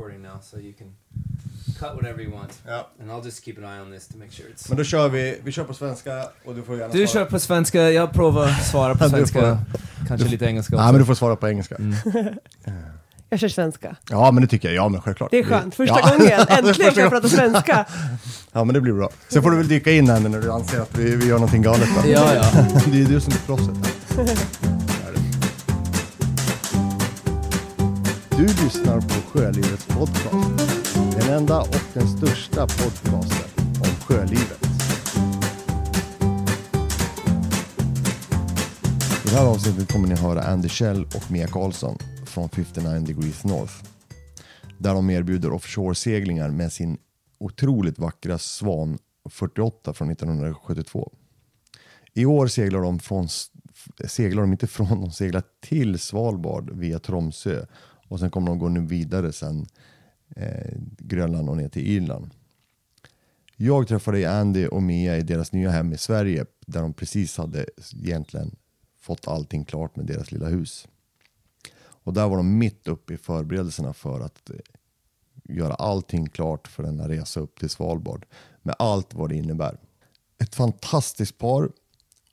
recording now, so you can cut whatever you want. Ja. And I'll just keep an eye on this to make sure it's... Men då kör vi, vi kör på svenska och du får gärna Du svara. kör på svenska, jag provar svara på svenska. får- Kanske lite engelska Nej också. men du får svara på engelska. Mm. Jag kör svenska. Ja men det tycker jag, ja men självklart. Det är skönt. Första Ja. gången, äntligen kan jag prata svenska. Ja men det blir bra. Sen får du väl dyka in här när du anser att vi, vi gör någonting galet då. Ja, ja. Det är ju du som är proffset Du lyssnar på Sjölivets podcast. Den enda och den största podcasten om sjölivet. I det här avsnittet kommer ni höra Andy Shell och Mia Karlsson från 59 Degrees North. Där de erbjuder offshore-seglingar med sin otroligt vackra Svan 48 från 1972. I år seglar de, från, seglar de inte från, de seglar till Svalbard via Tromsö och sen kommer de gå nu vidare sen eh, Grönland och ner till Irland. Jag träffade Andy och Mia i deras nya hem i Sverige där de precis hade egentligen fått allting klart med deras lilla hus. Och där var de mitt uppe i förberedelserna för att eh, göra allting klart för denna resa upp till Svalbard med allt vad det innebär. Ett fantastiskt par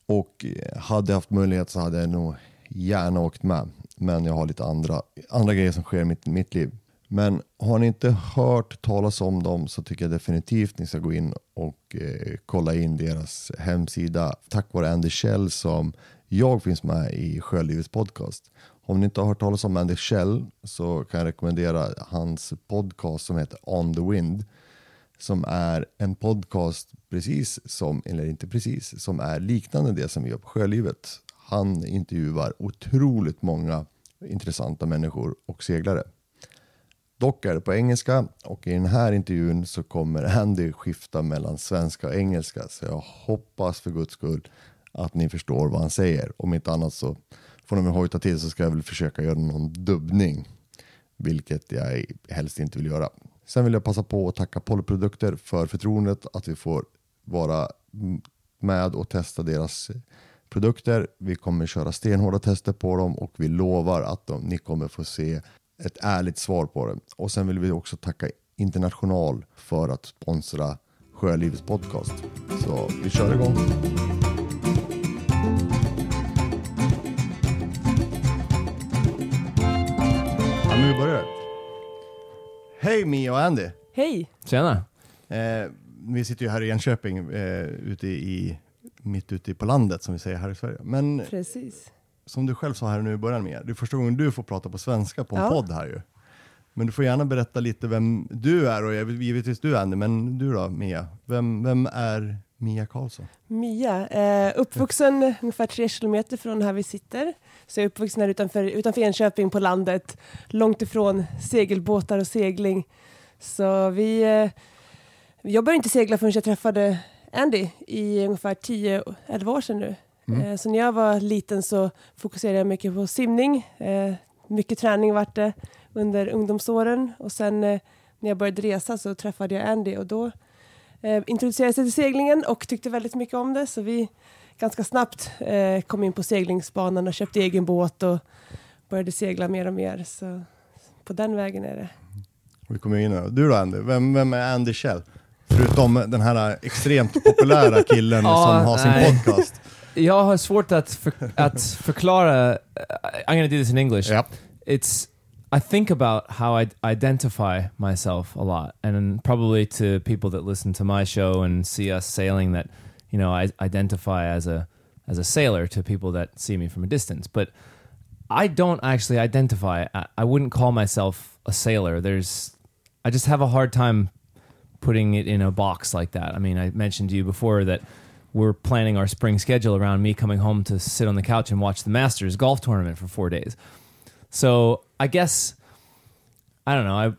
och eh, hade jag haft möjlighet så hade jag nog gärna åkt med. Men jag har lite andra, andra grejer som sker i mitt, mitt liv. Men har ni inte hört talas om dem så tycker jag definitivt ni ska gå in och eh, kolla in deras hemsida. Tack vare Andy Shell som jag finns med i Sjölivets podcast. Om ni inte har hört talas om Andy Shell så kan jag rekommendera hans podcast som heter On the Wind som är en podcast precis som, eller inte precis, som är liknande det som vi gör på Sjölivet. Han intervjuar otroligt många intressanta människor och seglare. Dock är det på engelska och i den här intervjun så kommer Andy skifta mellan svenska och engelska så jag hoppas för guds skull att ni förstår vad han säger. Om inte annat så får ni väl hojta till så ska jag väl försöka göra någon dubbning vilket jag helst inte vill göra. Sen vill jag passa på att tacka Polyprodukter för förtroendet att vi får vara med och testa deras produkter. Vi kommer köra stenhårda tester på dem och vi lovar att de, ni kommer få se ett ärligt svar på det. Och sen vill vi också tacka International för att sponsra Sjölivets podcast. Så vi kör igång. Ja, men vi börjar. Hej Mia och Andy! Hej! Tjena. Eh, vi sitter ju här i Enköping, eh, ute i, mitt ute på landet som vi säger här i Sverige. Men Precis. som du själv sa här nu i början Mia, det är första gången du får prata på svenska på en Ja. podd här ju. Men du får gärna berätta lite vem du är och givetvis du Andy, men du då Mia? Vem, vem är Mia Karlsson? Mia, eh, uppvuxen ungefär tre kilometer från här vi sitter. Så jag är uppvuxen här utanför, utanför Enköping på landet, långt ifrån segelbåtar och segling. Så vi, eh, jag började inte segla förrän jag träffade Andy i ungefär 10-11 år sedan nu. Mm. Eh, så när jag var liten så fokuserade jag mycket på simning. Eh, mycket träning vart det under ungdomsåren och sen eh, när jag började resa så träffade jag Andy och då eh, introducerade sig till seglingen och tyckte väldigt mycket om det så vi ganska snabbt kom in på seglingsbanan och köpte egen båt och började segla mer och mer. Så på den vägen är det. Vi kommer in här. Du då Andy, vem, vem är Andy Shell? Förutom den här extremt populära killen Ja, som har sin nej. podcast. Jag har svårt att, för, att förklara... uh, I'm gonna do this in English. Ja. It's... I think about how I identify myself a lot, and probably to people that listen to my show and see us sailing, that you know I identify as a as a sailor to people that see me from a distance. But I don't actually identify. I, I wouldn't call myself a sailor. There's, I just have a hard time putting it in a box like that. I mean, I mentioned to you before that we're planning our spring schedule around me coming home to sit on the couch and watch the Masters golf tournament for four days. So I guess I don't know. I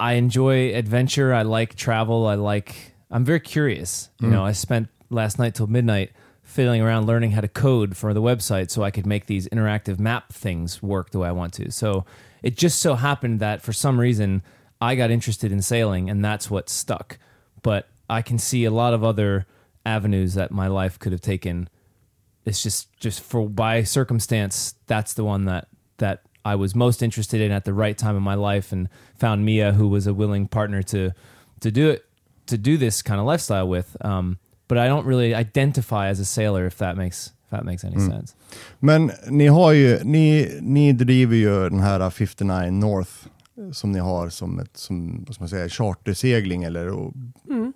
I enjoy adventure. I like travel. I like. I'm very curious. You mm-hmm. know, I spent last night till midnight fiddling around learning how to code for the website so I could make these interactive map things work the way I want to. So it just so happened that for some reason I got interested in sailing and that's what stuck. But I can see a lot of other avenues that my life could have taken. It's just just for by circumstance that's the one that that I was most interested in at the right time in my life, and found Mia, who was a willing partner to to do it to do this kind of lifestyle with. Um, but I don't really identify as a sailor, if that makes if that makes any sense. Men ni har ju, ni, ni driver ju den här 59 North som ni har som ett, som, vad man säga, chartersegling eller o-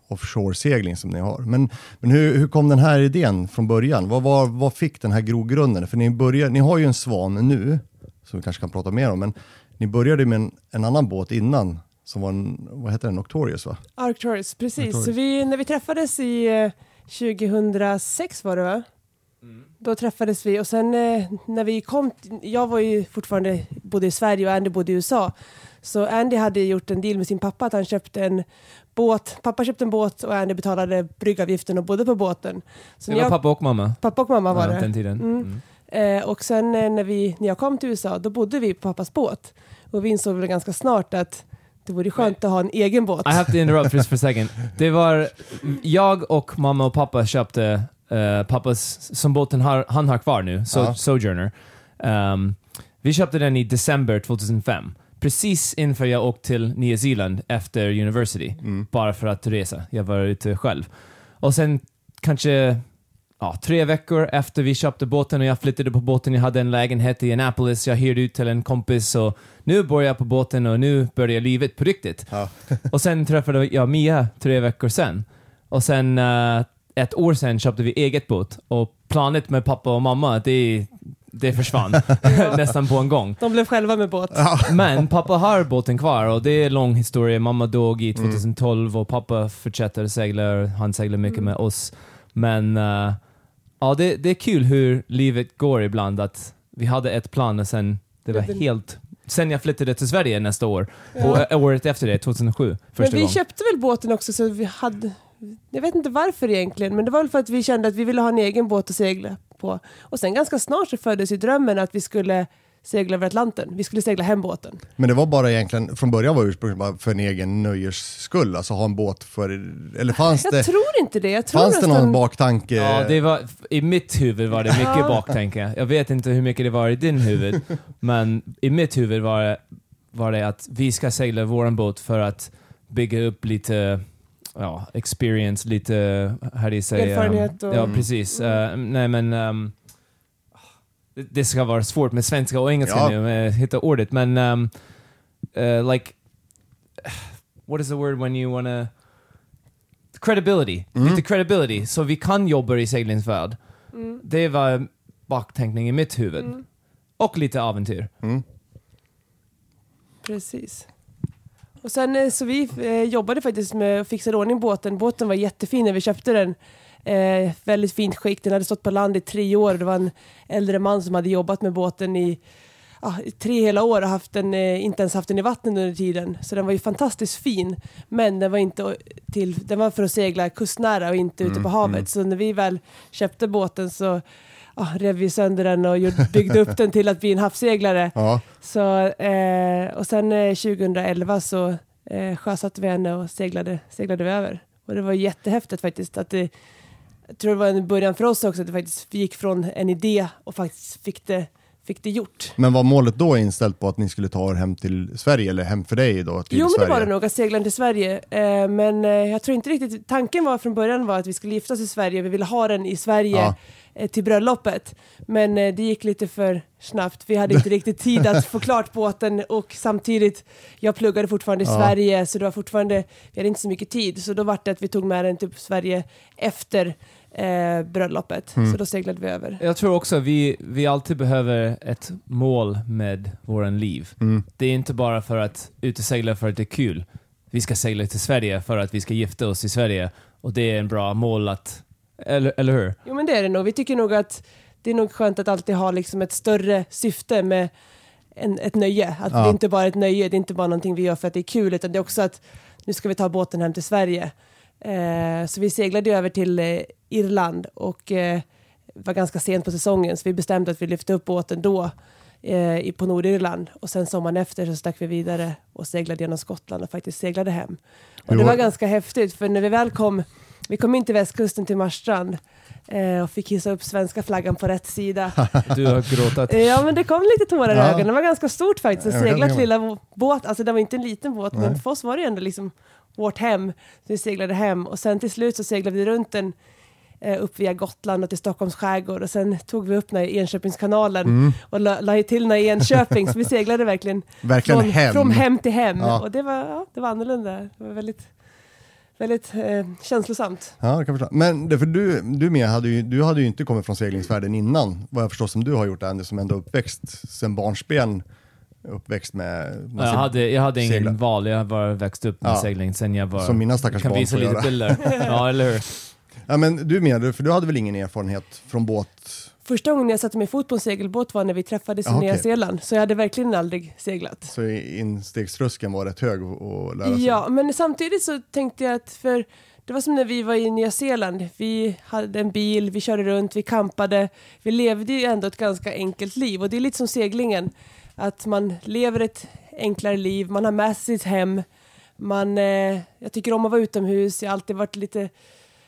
offshore-segling som ni har. Men, men hur, hur kom den här idén från början? Vad, vad, vad fick den här grogrunden? För ni, börjar, ni har ju en svan nu, som vi kanske kan prata mer om, men ni började med en, en annan båt innan som var en, vad heter den, Noctorious va? Arcturus, precis. Arcturus. Så vi, när vi träffades i eh, 2006 var det va? Då träffades vi och sen eh, när vi kom, jag var ju fortfarande, bodde i Sverige och Andy bodde i USA. Så Andy hade gjort en deal med sin pappa att han köpte en båt, pappa köpte en båt och Andy betalade bryggavgiften och bodde på båten. Så Det var jag, pappa och mamma. pappa och mamma var ja, det. den tiden. Mm. Mm. Eh, och sen eh, när, vi, när jag kom till USA, då bodde vi på pappas båt. Och vi insåg väl ganska snart att det vore skönt att ha en egen båt. I have to interrupt just for a second. Det var, jag och mamma och pappa köpte eh, pappas, som båten har, han har kvar nu, so. Sojourner. Um, vi köpte den i december 2005. Precis inför jag åkte till Nya Zeeland efter university. Bara för att resa. Jag var ute själv. Och sen kanske ja, tre veckor efter vi köpte båten och jag flyttade på båten. Jag hade en lägenhet i Annapolis. Jag hyrde ut till en kompis och nu bor jag på båten och nu börjar livet på riktigt. Ja. och sen träffade jag Mia tre veckor sen. Och sen eh, ett år sen köpte vi eget båt och planet med pappa och mamma, det, det försvann nästan på en gång. De blev själva med båt. Men pappa har båten kvar och det är en lång historia. Mamma dog i 2012 och pappa fortsätter segla. Han seglar mycket med oss. Men eh, ja, det, det är kul hur livet går ibland. Att vi hade ett plan och sen det var helt... Sen jag flyttade till Sverige nästa år, Ja. och året efter det, 2007, Men första vi gången. köpte väl båten också så vi hade, jag vet inte varför egentligen, men det var väl för att vi kände att vi ville ha en egen båt att segla på. Och sen ganska snart så föddes ju drömmen att vi skulle segla över Atlanten. Vi skulle segla hem båten. Men det var bara egentligen, från början var det ursprungligen bara för en egen nöjes skull, alltså ha en båt för, eller fanns Jag det, tror inte det. Jag tror fanns det någon nästan- baktanke? Ja, det var, I mitt huvud var det mycket Ja. baktänke. Jag vet inte hur mycket det var i din huvud, men i mitt huvud var det, var det att vi ska segla våran båt för att bygga upp lite ja, experience, lite, how do you say? um, Erfarenhet och- Ja, precis. Eh, nej, men um, det, det ska vara svårt med svenska och engelska Ja. nu, med att hitta ordet, men um, eh, like, what is the word when you wanna credibility. Lite credibility. Så vi kan jobba i seglingsvärld. Mm. Det var baktänkning i mitt huvud. Och lite äventyr. Mm. Precis. Och sen eh, så vi eh, jobbade faktiskt med att fixa ordning båten. Båten var jättefin när vi köpte den. Eh, väldigt fint skick. Den hade stått på land i tre år. Det var en äldre man som hade jobbat med båten i, i tre hela år och haft den, eh, inte ens haft den i vattnet under tiden. Så den var ju fantastiskt fin. Men den var, inte till, den var för att segla kustnära och inte ute på havet. Så när vi väl köpte båten så ja, rev sönder den och byggde upp den till att bli en havsseglare. Ja. Så, eh, och sen eh, 2011 så eh, sjösatte vi henne och seglade, seglade vi över. Och det var jättehäftigt faktiskt. Att det, jag tror det var en början för oss också, att det faktiskt gick från en idé och faktiskt fick det, fick det gjort. Men var målet då inställt på att ni skulle ta er hem till Sverige, eller hem för dig då till Jo men Sverige? det var det nog, att segla till Sverige. Eh, men eh, jag tror inte riktigt, tanken var från början var att vi skulle gifta oss i Sverige, vi ville ha den i Sverige Ja. eh, till bröllopet. Men eh, det gick lite för snabbt, vi hade inte riktigt tid att få klart båten och samtidigt, jag pluggade fortfarande i Ja. Sverige så det var fortfarande, vi hade inte så mycket tid. Så då var det att vi tog med den till Sverige efter eh, bröllopet. Mm. Så då seglade vi över. Jag tror också vi, vi alltid behöver ett mål med våran liv. Mm. Det är inte bara för att ut och segla för att det är kul. Vi ska segla till Sverige för att vi ska gifta oss i Sverige. Och det är en bra mål att... Eller, eller hur? Jo men det är det nog. Vi tycker nog att det är nog skönt att alltid ha liksom ett större syfte med en, ett nöje. Att Ja. det är inte bara ett nöje, det är inte bara någonting vi gör för att det är kul, utan det är också att nu ska vi ta båten hem till Sverige. Eh, så vi seglade över till eh, Irland och eh, var ganska sent på säsongen, så vi bestämde att vi lyfte upp båten då eh, på Nordirland och sen sommaren efter så stack vi vidare och seglade genom Skottland och faktiskt seglade hem. Och det var- ganska häftigt, för när vi väl kom Vi kom in till västkusten till Marstrand eh, och fick hissa upp svenska flaggan på rätt sida. Du har gråtat. Ja men det kom lite tårar i Ja. ögonen, det var ganska stort faktiskt. Ja, Att jag kan segla tänka till lilla båt, alltså det var inte en liten båt Nej. men för oss var det ändå liksom vårt hem. Vi seglade hem och sen till slut så seglade vi runt den eh, upp via Gotland och till Stockholms skärgård och sen tog vi upp den i Enköpingskanalen Mm. och la, la till den i Enköping så vi seglade verkligen Verkligen från hem. från hem till hem Ja. och det var, ja, det var annorlunda. Det var väldigt, väldigt eh, känslosamt. Ja, det kan jag förstå. Men det, för du, du med hade ju, du hade ju inte kommit från seglingsvärlden innan, vad jag förstår som du har gjort Andy, som ändå uppväxt sen barnsben, uppväxt med... Jag hade, jag hade ingen segla. val, jag har bara växt upp med Ja. segling sen jag var... Som mina stackars kan barn visa lite göra. bilder. ja, eller hur? Ja, men du med, för du hade väl ingen erfarenhet från båt? Första gången jag satte mig fot på en segelbåt var när vi träffades i Ja, Nya. Zeeland, så jag hade verkligen aldrig seglat. Så instegströskeln var rätt hög att lära sig? Ja, men samtidigt så tänkte jag att för det var som när vi var i Nya Zeeland. Vi hade en bil, vi körde runt, vi kampade. Vi levde ju ändå ett ganska enkelt liv och det är lite som seglingen. Att man lever ett enklare liv, man har med sig sitt hem. Man, eh, jag tycker om att vara utomhus, jag har alltid varit lite,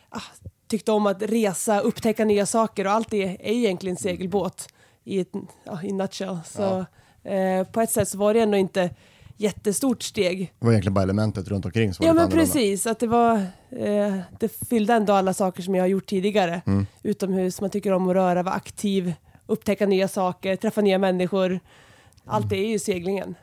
ah, tyckt om att resa, upptäcka nya saker och allt det är egentligen segelbåt i ett ja, i nutshell. Så eh, på ett sätt så var det ändå inte jättestort steg. Det var egentligen bara elementet runt omkring som var Ja men annorlunda. precis, att det var eh, det fyllde ändå alla saker som jag har gjort tidigare. Mm. Utomhus, man tycker om att röra, vara aktiv, upptäcka nya saker, träffa nya människor. Allt det är ju seglingen.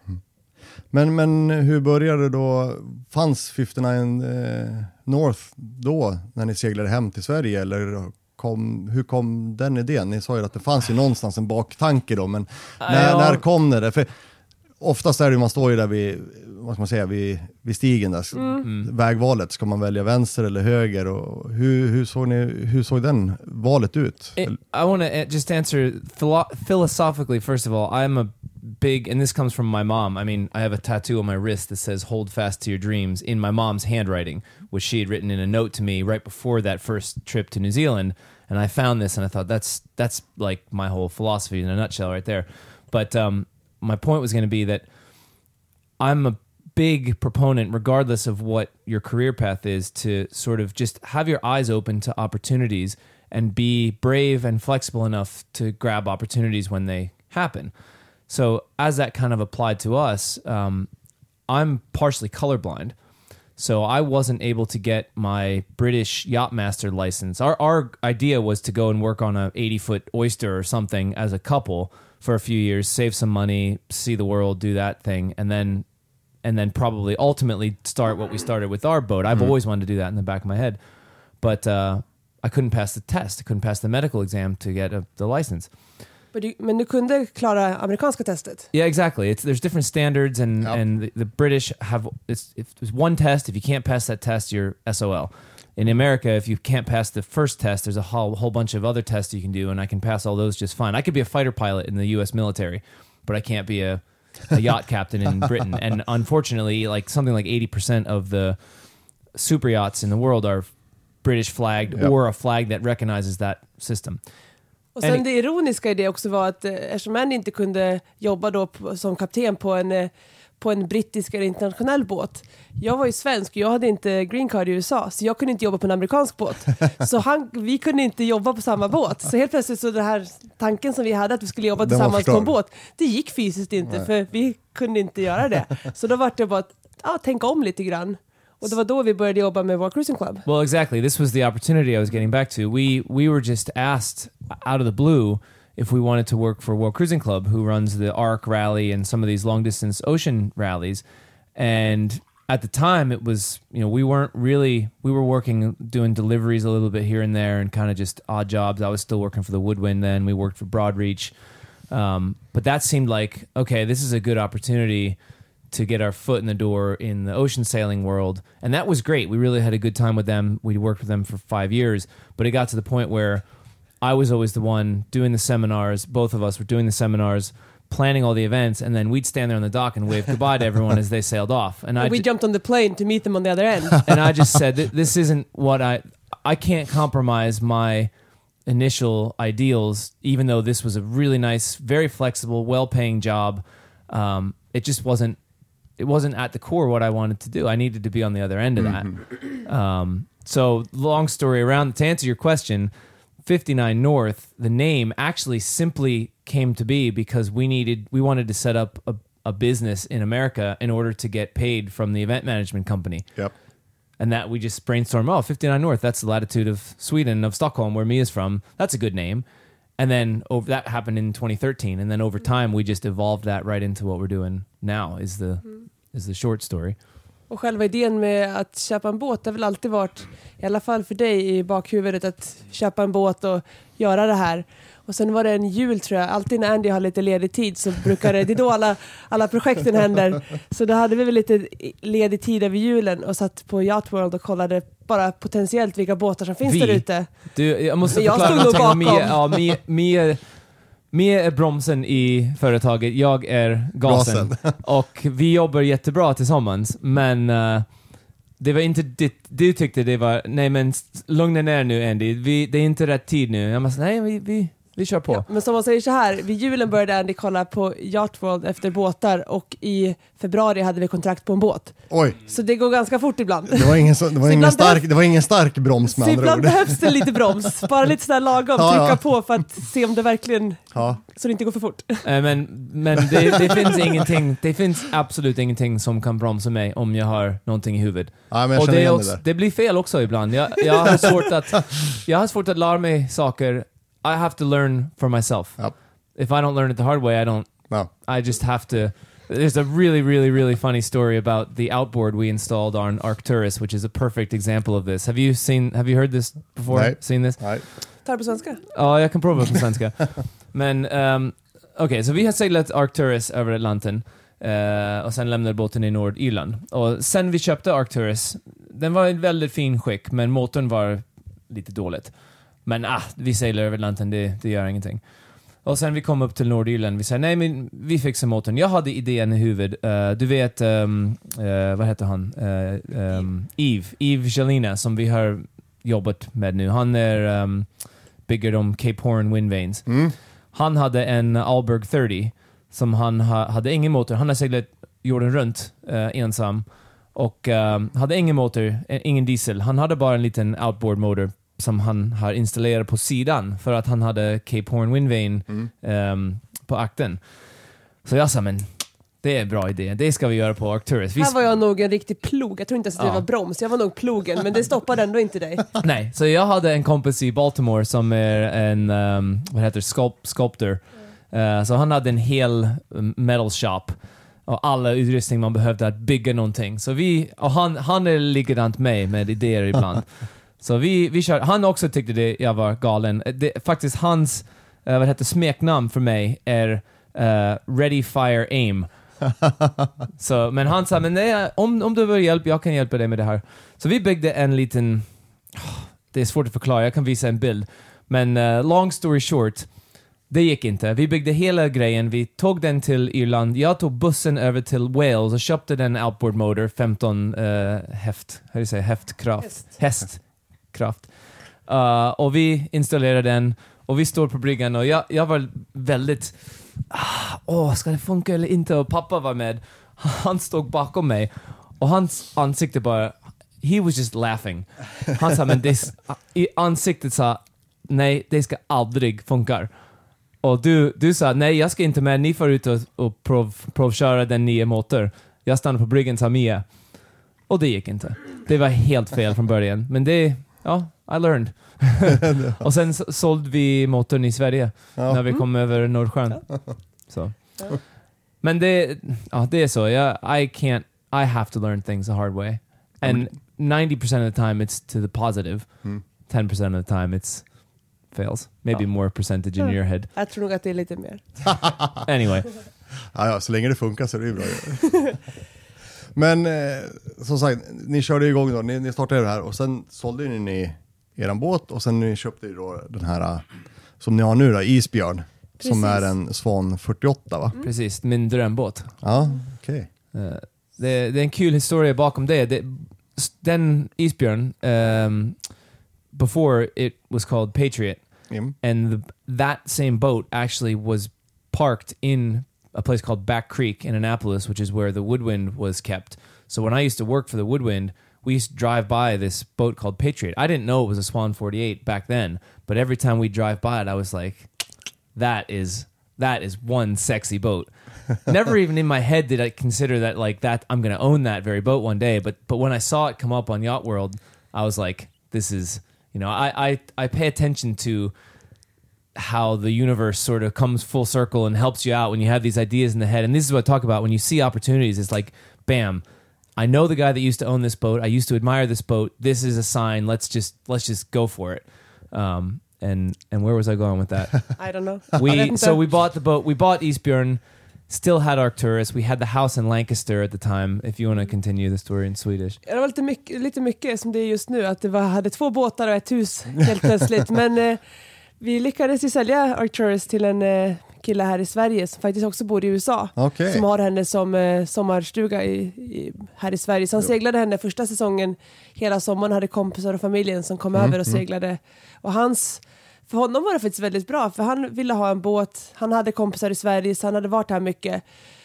Men, men hur började då? Fanns 59 eh, North då, när ni seglade hem till Sverige? Eller kom, hur kom den idén? Ni sa ju att det fanns ju någonstans en baktanke då, men när, Ja. när kom det? För oftast är det ju, man står ju där vid, vad ska man säga, vid, vid stigen där, Mm. vägvalet. Ska man välja vänster eller höger? Och hur, hur, såg ni, hur såg den valet ut? It, I want to just answer philo- philosophically. First of all, I'm a big, and this comes from my mom. I mean, I have a tattoo on my wrist that says "Hold fast to your dreams" in my mom's handwriting, which she had written in a note to me right before that first trip to New Zealand. And I found this, and I thought that's that's like my whole philosophy in a nutshell, right there. But um, my point was going to be that I'm a big proponent, regardless of what your career path is, to sort of just have your eyes open to opportunities and be brave and flexible enough to grab opportunities when they happen. So, as that kind of applied to us, um, I'm partially colorblind. So I wasn't able to get my British Yachtmaster license. Our our idea was to go and work on a 80 foot oyster or something as a couple for a few years, save some money, see the world, do that thing, and then and then probably ultimately start what we started with our boat. I've always wanted to do that in the back of my head, but uh, I couldn't pass the test. I couldn't pass the medical exam to get a, the license. Men du, men du kunde klara amerikanska testet? Yeah, exactly. It's there's different standards, and Yep. and the, the British have it's if there's one test. If you can't pass that test, you're SOL. In America, if you can't pass the first test, there's a whole, whole bunch of other tests you can do, and I can pass all those just fine. I could be a fighter pilot in the U.S. military, but I can't be a, a yacht captain in Britain. And unfortunately, like something like eighty percent of the super yachts in the world are British flagged Yep. or a flag that recognizes that system. Och sen det ironiska i det också var att eh, eftersom Andy inte kunde jobba då som kapten på en, eh, på en brittisk eller internationell båt. Jag var ju svensk och jag hade inte green card i USA så jag kunde inte jobba på en amerikansk båt. Så han, vi kunde inte jobba på samma båt. Så helt plötsligt så den här tanken som vi hade att vi skulle jobba tillsammans på en båt, det gick fysiskt inte för vi kunde inte göra det. Så då var det bara att ja, tänka om lite grann. Det var då vi började jobba med World Cruising Club. Well, exactly. This was the opportunity I was getting back to. We we were just asked out of the blue if we wanted to work for World Cruising Club, who runs the ARC rally and some of these long distance ocean rallies. And at the time, it was you know we weren't really we were working doing deliveries a little bit here and there and kind of just odd jobs. I was still working for the Woodwind then. We worked for Broadreach, um, but that seemed like okay, this is a good opportunity to get our foot in the door in the ocean sailing world. And that was great. We really had a good time with them. We worked with them for five years, but it got to the point where I was always the one doing the seminars. Both of us were doing the seminars, planning all the events, and then we'd stand there on the dock and wave goodbye to everyone as they sailed off. And I we ju- jumped on the plane to meet them on the other end. and I just said this isn't what I I can't compromise my initial ideals, even though this was a really nice, very flexible, well-paying job. Um, it just wasn't it wasn't at the core what I wanted to do. I needed to be on the other end of that. Um, so long story around to answer your question, 59 North, the name actually simply came to be because we needed we wanted to set up a, a business in America in order to get paid from the event management company. Japp. And that we just brainstormed, oh, 59 North, that's the latitude of Sweden, of Stockholm, where Mia's from. That's a good name. And then over that happened in 2013. And then over time we just evolved that right into what we're doing now is the is the short story. Och själva idén med att köpa en båt har väl alltid varit, i alla fall för dig i bakhuvudet, att köpa en båt och göra det här. Och sen var det en jul tror jag, alltid när Andy har lite ledig tid så brukar det, det är då alla, alla projekten händer. Så då hade vi väl lite ledig tid över julen och satt på Yacht World och kollade bara potentiellt vilka båtar som finns Vi? där ute. Du, jag måste Men jag förklara stod någonting om Mia. bakom. Ja, Mia, Mia, Mia är bromsen i företaget, jag är gasen. Gasen. Och vi jobbar jättebra tillsammans, men eh, det var inte ditt, du tyckte det var, nej men lugna ner nu Andy, vi, det är inte rätt tid nu. Jag måste, nej vi, vi, vi kör på. Men som man säger så här, vid julen började Andy kolla på Yacht World efter båtar och i februari hade vi kontrakt på en båt. Oj, Så det går ganska fort ibland. det var ingen, så, det var ingen, stark, det var ingen stark broms med Så andra ibland ord. behövs det lite broms, bara lite sådär lagom, Ja, trycka ja. på för att se om det verkligen, Ja. så det inte går för fort. Eh, men men det, det finns ingenting, det finns absolut ingenting som kan bromsa mig om jag har någonting i huvudet. ja, men jag Och det, också, det det blir fel också ibland. Jag, jag, har svårt att, jag har svårt att lära mig saker. I have to learn for myself. Ja. If I don't learn it the hard way, I don't. Ja. I just have to. There's a really, really, really funny story about the outboard we installed on Arcturus, which is a perfect example of this. Have you seen? Have you heard this before? Nej. Seen this? Nej. Ta det på svenska. Ja, jag kan prova på svenska. Men um, okej, så vi har seglat Arcturus över Atlanten eh, och sen lämnade båten i Nordirland. Och sen vi köpte Arcturus, den var i väldigt fin skick, men motorn var lite dåligt. Men ah, vi seglar över Atlanten, det, det gör ingenting. Och sen vi kom upp till Nordirland, vi sa nej men vi fixar motorn. Jag hade idén i huvudet. Eh, du vet, um, eh, vad heter han? Uh, um, Eve, Eve Jelina som vi har jobbat med nu. Han är um, bygger de Cape Horn Wind Vanes. Mm. Han hade en Alberg 30 som han ha, hade ingen motor. Han har seglat jorden runt eh, ensam och eh, hade ingen motor, eh, ingen diesel. Han hade bara en liten outboard motor som han har installerat på sidan för att han hade Cape Horn Wind Vane Mm. ehm, på akten. Så jag sa, men det är en bra idé. Det ska vi göra på Arcturus. Vi Här var jag nog en riktig plog, jag tror inte ens att det Ja. var broms, jag var nog plogen, men det stoppade ändå inte dig. Nej, så jag hade en kompis i Baltimore som är en, um, vad heter det, sculp sculptor. Eh, så han hade en hel um, metal shop och alla utrustning man behövde att bygga någonting. Så vi, och han, han är likadant mig med idéer ibland. så vi, vi kör, han också tyckte det, jag var galen. Det, faktiskt hans, uh, vad heter smeknamn för mig är eh, Ready Fire Aim. så, men han sa, men nej, om, om du behöver hjälp, jag kan hjälpa dig med det här. Så vi byggde en liten det är svårt att förklara, jag kan visa en bild. Men eh, long story short, det gick inte. Vi byggde hela grejen, vi tog den till Irland, jag tog bussen över till Wales och köpte den outboard motor, 15 uh, häft, hur say, häftkraft? Häst kraft. Uh, och vi installerar den och vi står på bryggan och jag, jag var väldigt, ah, åh, ska det funka eller inte? Och pappa var med. Han stod bakom mig och hans ansikte bara, he was just laughing. Han sa, men det, i ansiktet sa, nej, det ska aldrig funka. Och du, du sa, nej, jag ska inte med, ni får ut och, och prov, provköra den nya motor. Jag stannar på bryggan, sa Mia. Och det gick inte. Det var helt fel från början. Men det, ja, I learned. och sen sålde vi motorn i Sverige Ja. när vi kom över Nordsjön. Så. Men det, ja, det är så. Jag, I can't, I have to learn things the hard way. And 90% of the time it's to the positive. Mm. 10% of the time it's fails. Maybe Ja. more percentage in Ja. your head. Jag tror nog att det är lite mer. Anyway. Ja, ja, så länge det funkar så är det ju bra. Men eh, som sagt, ni körde igång då, ni, ni startade det här och sen sålde ni, ni er båt och sen ni köpte då den här eh, som ni har nu då, Isbjörn. Som Precis. är en Svan 48 va? Precis, min drömbåt. Ja, okej. Eh, det, det är en kul historia bakom det. det den isbjörn, um, before it was called Patriot, Mm. and the, that same boat actually was parked in a place called Back Creek in Annapolis, which is where the Woodwind was kept. So when I used to work for the Woodwind, we used to drive by this boat called Patriot. I didn't know it was a Swan 48 back then, but every time we drive by it, I was like, that is that is one sexy boat. Never even in my head did I consider that like that I'm going to own that very boat one day, but but when I saw it come up on Yacht World, I was like this is, you know, I I I pay attention to how the universe sort of comes full circle and helps you out when you have these ideas in the head. And this is what I talk about when you see opportunities. It's like, bam, I know the guy that used to own this boat. I used to admire this boat. This is a sign. Let's just let's just go for it. Um, and and where was I going with that? I don't know. we so we bought the boat. We bought Eastbjörn. Still had Arcturus. We had the house in Lancaster at the time. If you want to continue the story in Swedish. Det var lite mycket, lite mycket som det är just nu, att det var, hade två båtar och ett hus helt plötsligt. Men eh, vi lyckades ju sälja Arcturus till en eh, kille här i Sverige som faktiskt också bor i USA. Okej. Som har henne som eh, sommarstuga i, i, här i Sverige. Så han seglade henne första säsongen hela sommaren, hade kompisar och familjen som kom över och seglade. Och hans, för honom var det faktiskt väldigt bra, för han ville ha en båt, han hade kompisar i Sverige så han hade varit här mycket.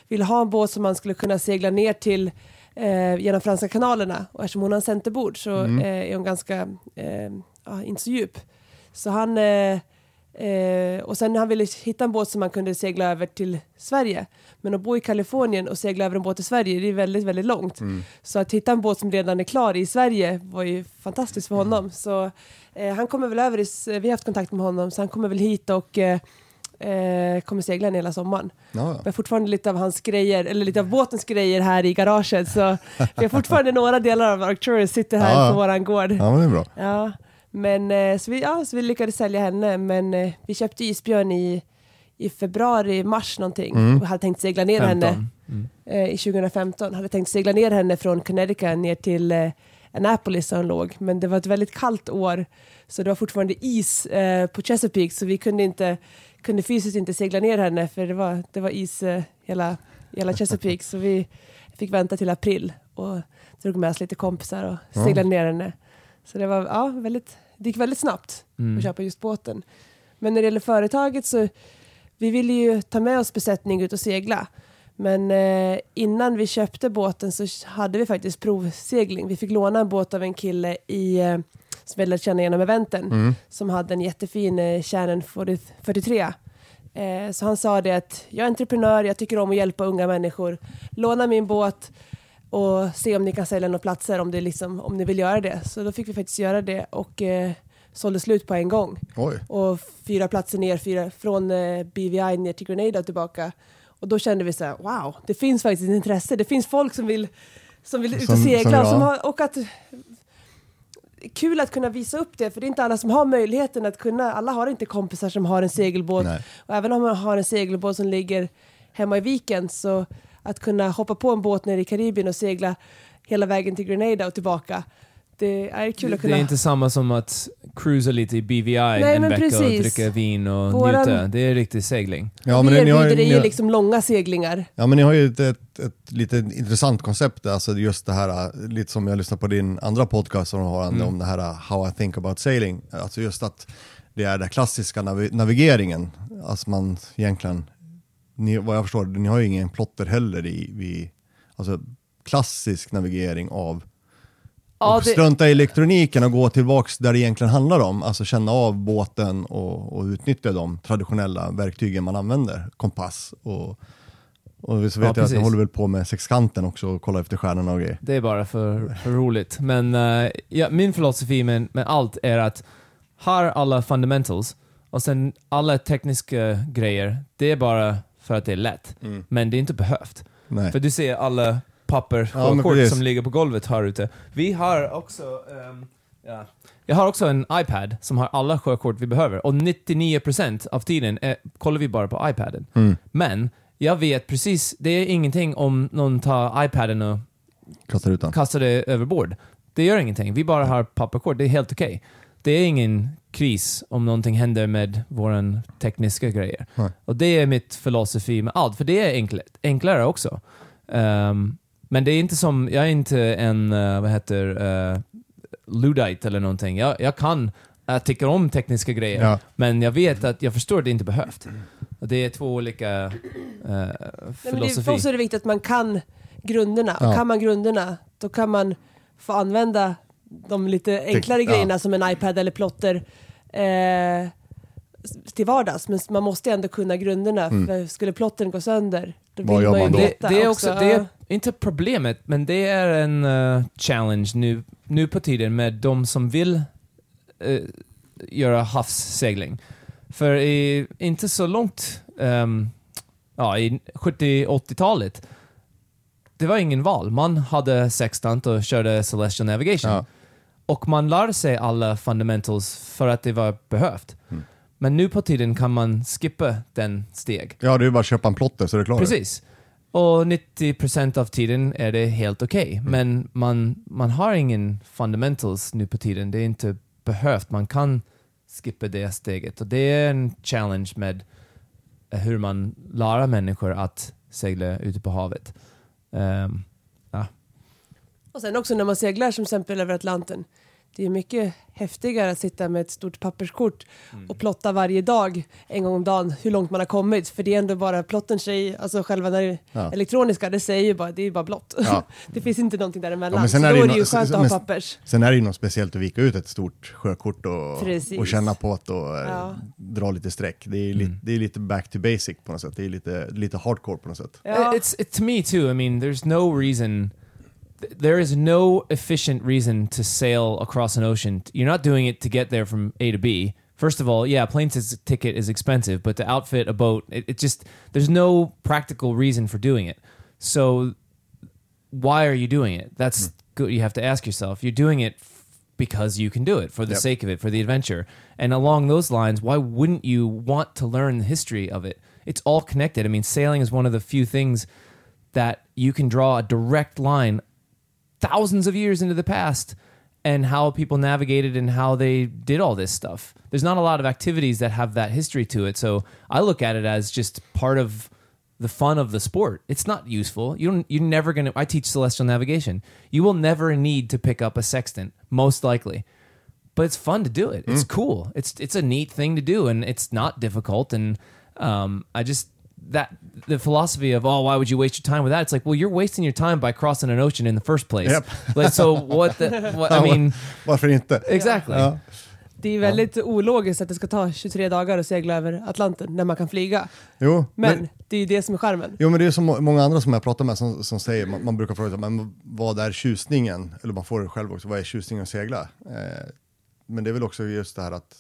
Ville ha en båt som man skulle kunna segla ner till eh, genom franska kanalerna. Och eftersom hon har en centerbord så eh, är hon ganska, eh, ja, inte så djup. Så han, eh, eh, och sen han ville hitta en båt som man kunde segla över till Sverige. Men att bo i Kalifornien och segla över en båt till Sverige, det är väldigt, väldigt långt. Så att hitta en båt som redan är klar i Sverige var ju fantastiskt för honom. Så eh, han kommer väl över, i, vi har haft kontakt med honom, så han kommer väl hit och eh, eh, kommer segla en hela sommaren. Ja, Vi har fortfarande lite av hans grejer, eller lite av båtens grejer här i garaget. Så vi har fortfarande några delar av Arcturus sitter här ja. på våran gård. ja, men det är bra. Ja, men eh, så vi, ja, så vi lyckades sälja henne, men eh, vi köpte isbjörn i, i februari, mars någonting. Mm. Och hade tänkt segla ner henne 15. Mm. eh, i 2015. Hade tänkt segla ner henne från Connecticut ner till Annapolis där hon låg. Men det var ett väldigt kallt år, så det var fortfarande is eh, på Chesapeake, så vi kunde, inte, kunde fysiskt inte segla ner henne, för det var, det var is eh, hela, hela Chesapeake. så vi fick vänta till april och drog med oss lite kompisar och seglade ner henne. Så det var ja, väldigt, det gick väldigt snabbt Mm. att köpa just båten. Men när det gäller företaget så vi ville ju ta med oss besättning ut och segla. Men eh, innan vi köpte båten så hade vi faktiskt provsegling. Vi fick låna en båt av en kille i, eh, som vi lärt känna genom eventen Mm. som hade en jättefin eh, Canon 40, 43. Eh, så han sa det att jag är entreprenör, jag tycker om att hjälpa unga människor. Låna min båt och se om ni kan sälja några platser om, det liksom, om ni vill göra det. Så då fick vi faktiskt göra det och eh, sålde slut på en gång. Oj. Och fyra platser ner, fyra, från eh, BVI ner till Grenada och tillbaka. Och då kände vi så här, wow, det finns faktiskt ett intresse. Det finns folk som vill, som vill ut och Som- som segla. jag. och som har, och att, kul att kunna visa upp det, för det är inte alla som har möjligheten att kunna, alla har inte kompisar som har en segelbåt. Nej. Och även om man har en segelbåt som ligger hemma i viken, så att kunna hoppa på en båt nere i Karibien och segla hela vägen till Grenada och tillbaka, det är kul att Det kunna... är inte samma som att cruisa lite i BVI Nej, en vecka och dricka vin och Våran- njuta. Det är riktig segling. Ja, vi men ni har, erbjuder ni, ju har, liksom långa seglingar. ja, men ni har ju ett, ett, ett lite intressant koncept, alltså just det här, lite som jag lyssnade på din andra podcast som har Mm. om det här How I think about sailing, alltså just att det är den klassiska navi- navigeringen, alltså man egentligen, ni, vad jag förstår, ni har ju ingen plotter heller i, i alltså klassisk navigering av Ja, och det, strunta i elektroniken och gå tillbaks där det egentligen handlar om, alltså känna av båten och, och utnyttja de traditionella verktygen man använder, kompass och, och så vet Ja, jag att jag håller väl på med sexkanten också och kollar efter stjärnorna och grejer. Det är bara för, för roligt. Men eh, ja, min filosofi med, med allt är att har alla fundamentals och sen alla tekniska grejer, det är bara för att det är lätt. Men det är inte behövt. Nej. För du ser alla papper Ja, men kort precis. som ligger på golvet här ute. Vi har också ehm, ja. Jag har också en iPad som har alla sjökort vi behöver och 99% av tiden är, kollar vi bara på iPaden. Mm. Men jag vet precis, det är ingenting om någon tar iPaden och Kastar kastar det över bord. Det gör ingenting. Vi bara har papperkort. Det är helt okej. Det är ingen kris om någonting händer med våra tekniska grejer. Nej. Och det är mitt filosofi med allt, för det är enkl enklare också. Ehm, men det är inte som, jag är inte en, eh, vad heter, uh, ludite eller någonting. Jag, jag kan, jag tycker om tekniska grejer, Ja. men jag vet att jag förstår att det inte behövt. Och det är två olika uh, Nej, men det, filosofi. för oss är det viktigt att man kan grunderna. Ja. Och kan man grunderna, då kan man få använda de lite enklare ja. grejerna som en iPad eller plotter eh, till vardags. Men man måste ändå kunna grunderna. För skulle plottern gå sönder, då Vad vill gör man ju man då? det, det är också, det är Ja. inte problemet, men det är en eh, challenge nu, nu på tiden med de som vill eh, göra havssegling. För i, inte så långt, ehm, ja, i 70-80-talet, det var ingen val. Man hade sextant och körde Celestial Navigation. Ja. Och man lärde sig alla fundamentals för att det var behövt. Mm. Men nu på tiden kan man skippa den steg. Ja, det är bara att köpa en plotter så är det klart. Precis. Och 90% av tiden är det helt okej. Mm. Men man, man har ingen fundamentals nu på tiden. Det är inte behövt. Man kan skippa det steget. Och det är en challenge med hur man lär människor att segla ute på havet. Ehm, Och sen också när man seglar som exempel över Atlanten. Det är mycket häftigare att sitta med ett stort papperskort Mm. och plotta varje dag, en gång om dagen, hur långt man har kommit. För det är ändå bara plotten säger, alltså själva det Ja. elektroniska, det säger ju bara, det är ju bara blått. Ja. det finns inte någonting däremellan. Ja, men så sen då är är det det, ju ju nå- skönt att ha men- pappers. Sen är det ju något speciellt att vika ut ett stort sjökort och, Precis. och känna på att och, eh, Ja. dra lite streck. Det är, lite, det är lite back to basic på något sätt. Det är lite, lite hardcore på något sätt. Ja. It's it, to me too. I mean, there's no reason. Th- There is no efficient reason to sail across an ocean. You're not doing it to get there from A to B. First of all, yeah, plane tis- ticket is expensive, but to outfit a boat, it, it just there's no practical reason for doing it. So, why are you doing it? That's hmm. good. You have to ask yourself. You're doing it f- because you can do it for the Yep. sake of it, for the adventure. And along those lines, why wouldn't you want to learn the history of it? It's all connected. I mean, sailing is one of the few things that you can draw a direct line thousands of years into the past and how people navigated and how they did all this stuff. There's not a lot of activities that have that history to it. So I look at it as just part of the fun of the sport. It's not useful. You don't you're never going to I teach celestial navigation. You will never need to pick up a sextant most likely. But it's fun to do it. It's cool. It's it's a neat thing to do and it's not difficult and um I just that the philosophy of oh why would you waste your time with that it's like well you're wasting your time by crossing an ocean in the first place Yep. like so what the what, i mean Varför inte? exactly Ja. Det är väldigt ologiskt att det ska ta 23 dagar att segla över Atlanten när man kan flyga. Jo, Men det är ju det som är skärmen. Jo men det är så må- många andra som jag pratar med som, som säger, man, man brukar fråga men vad är tjusningen? Eller man får det själv också, vad är tjusningen att segla? Eh, men det är väl också just det här att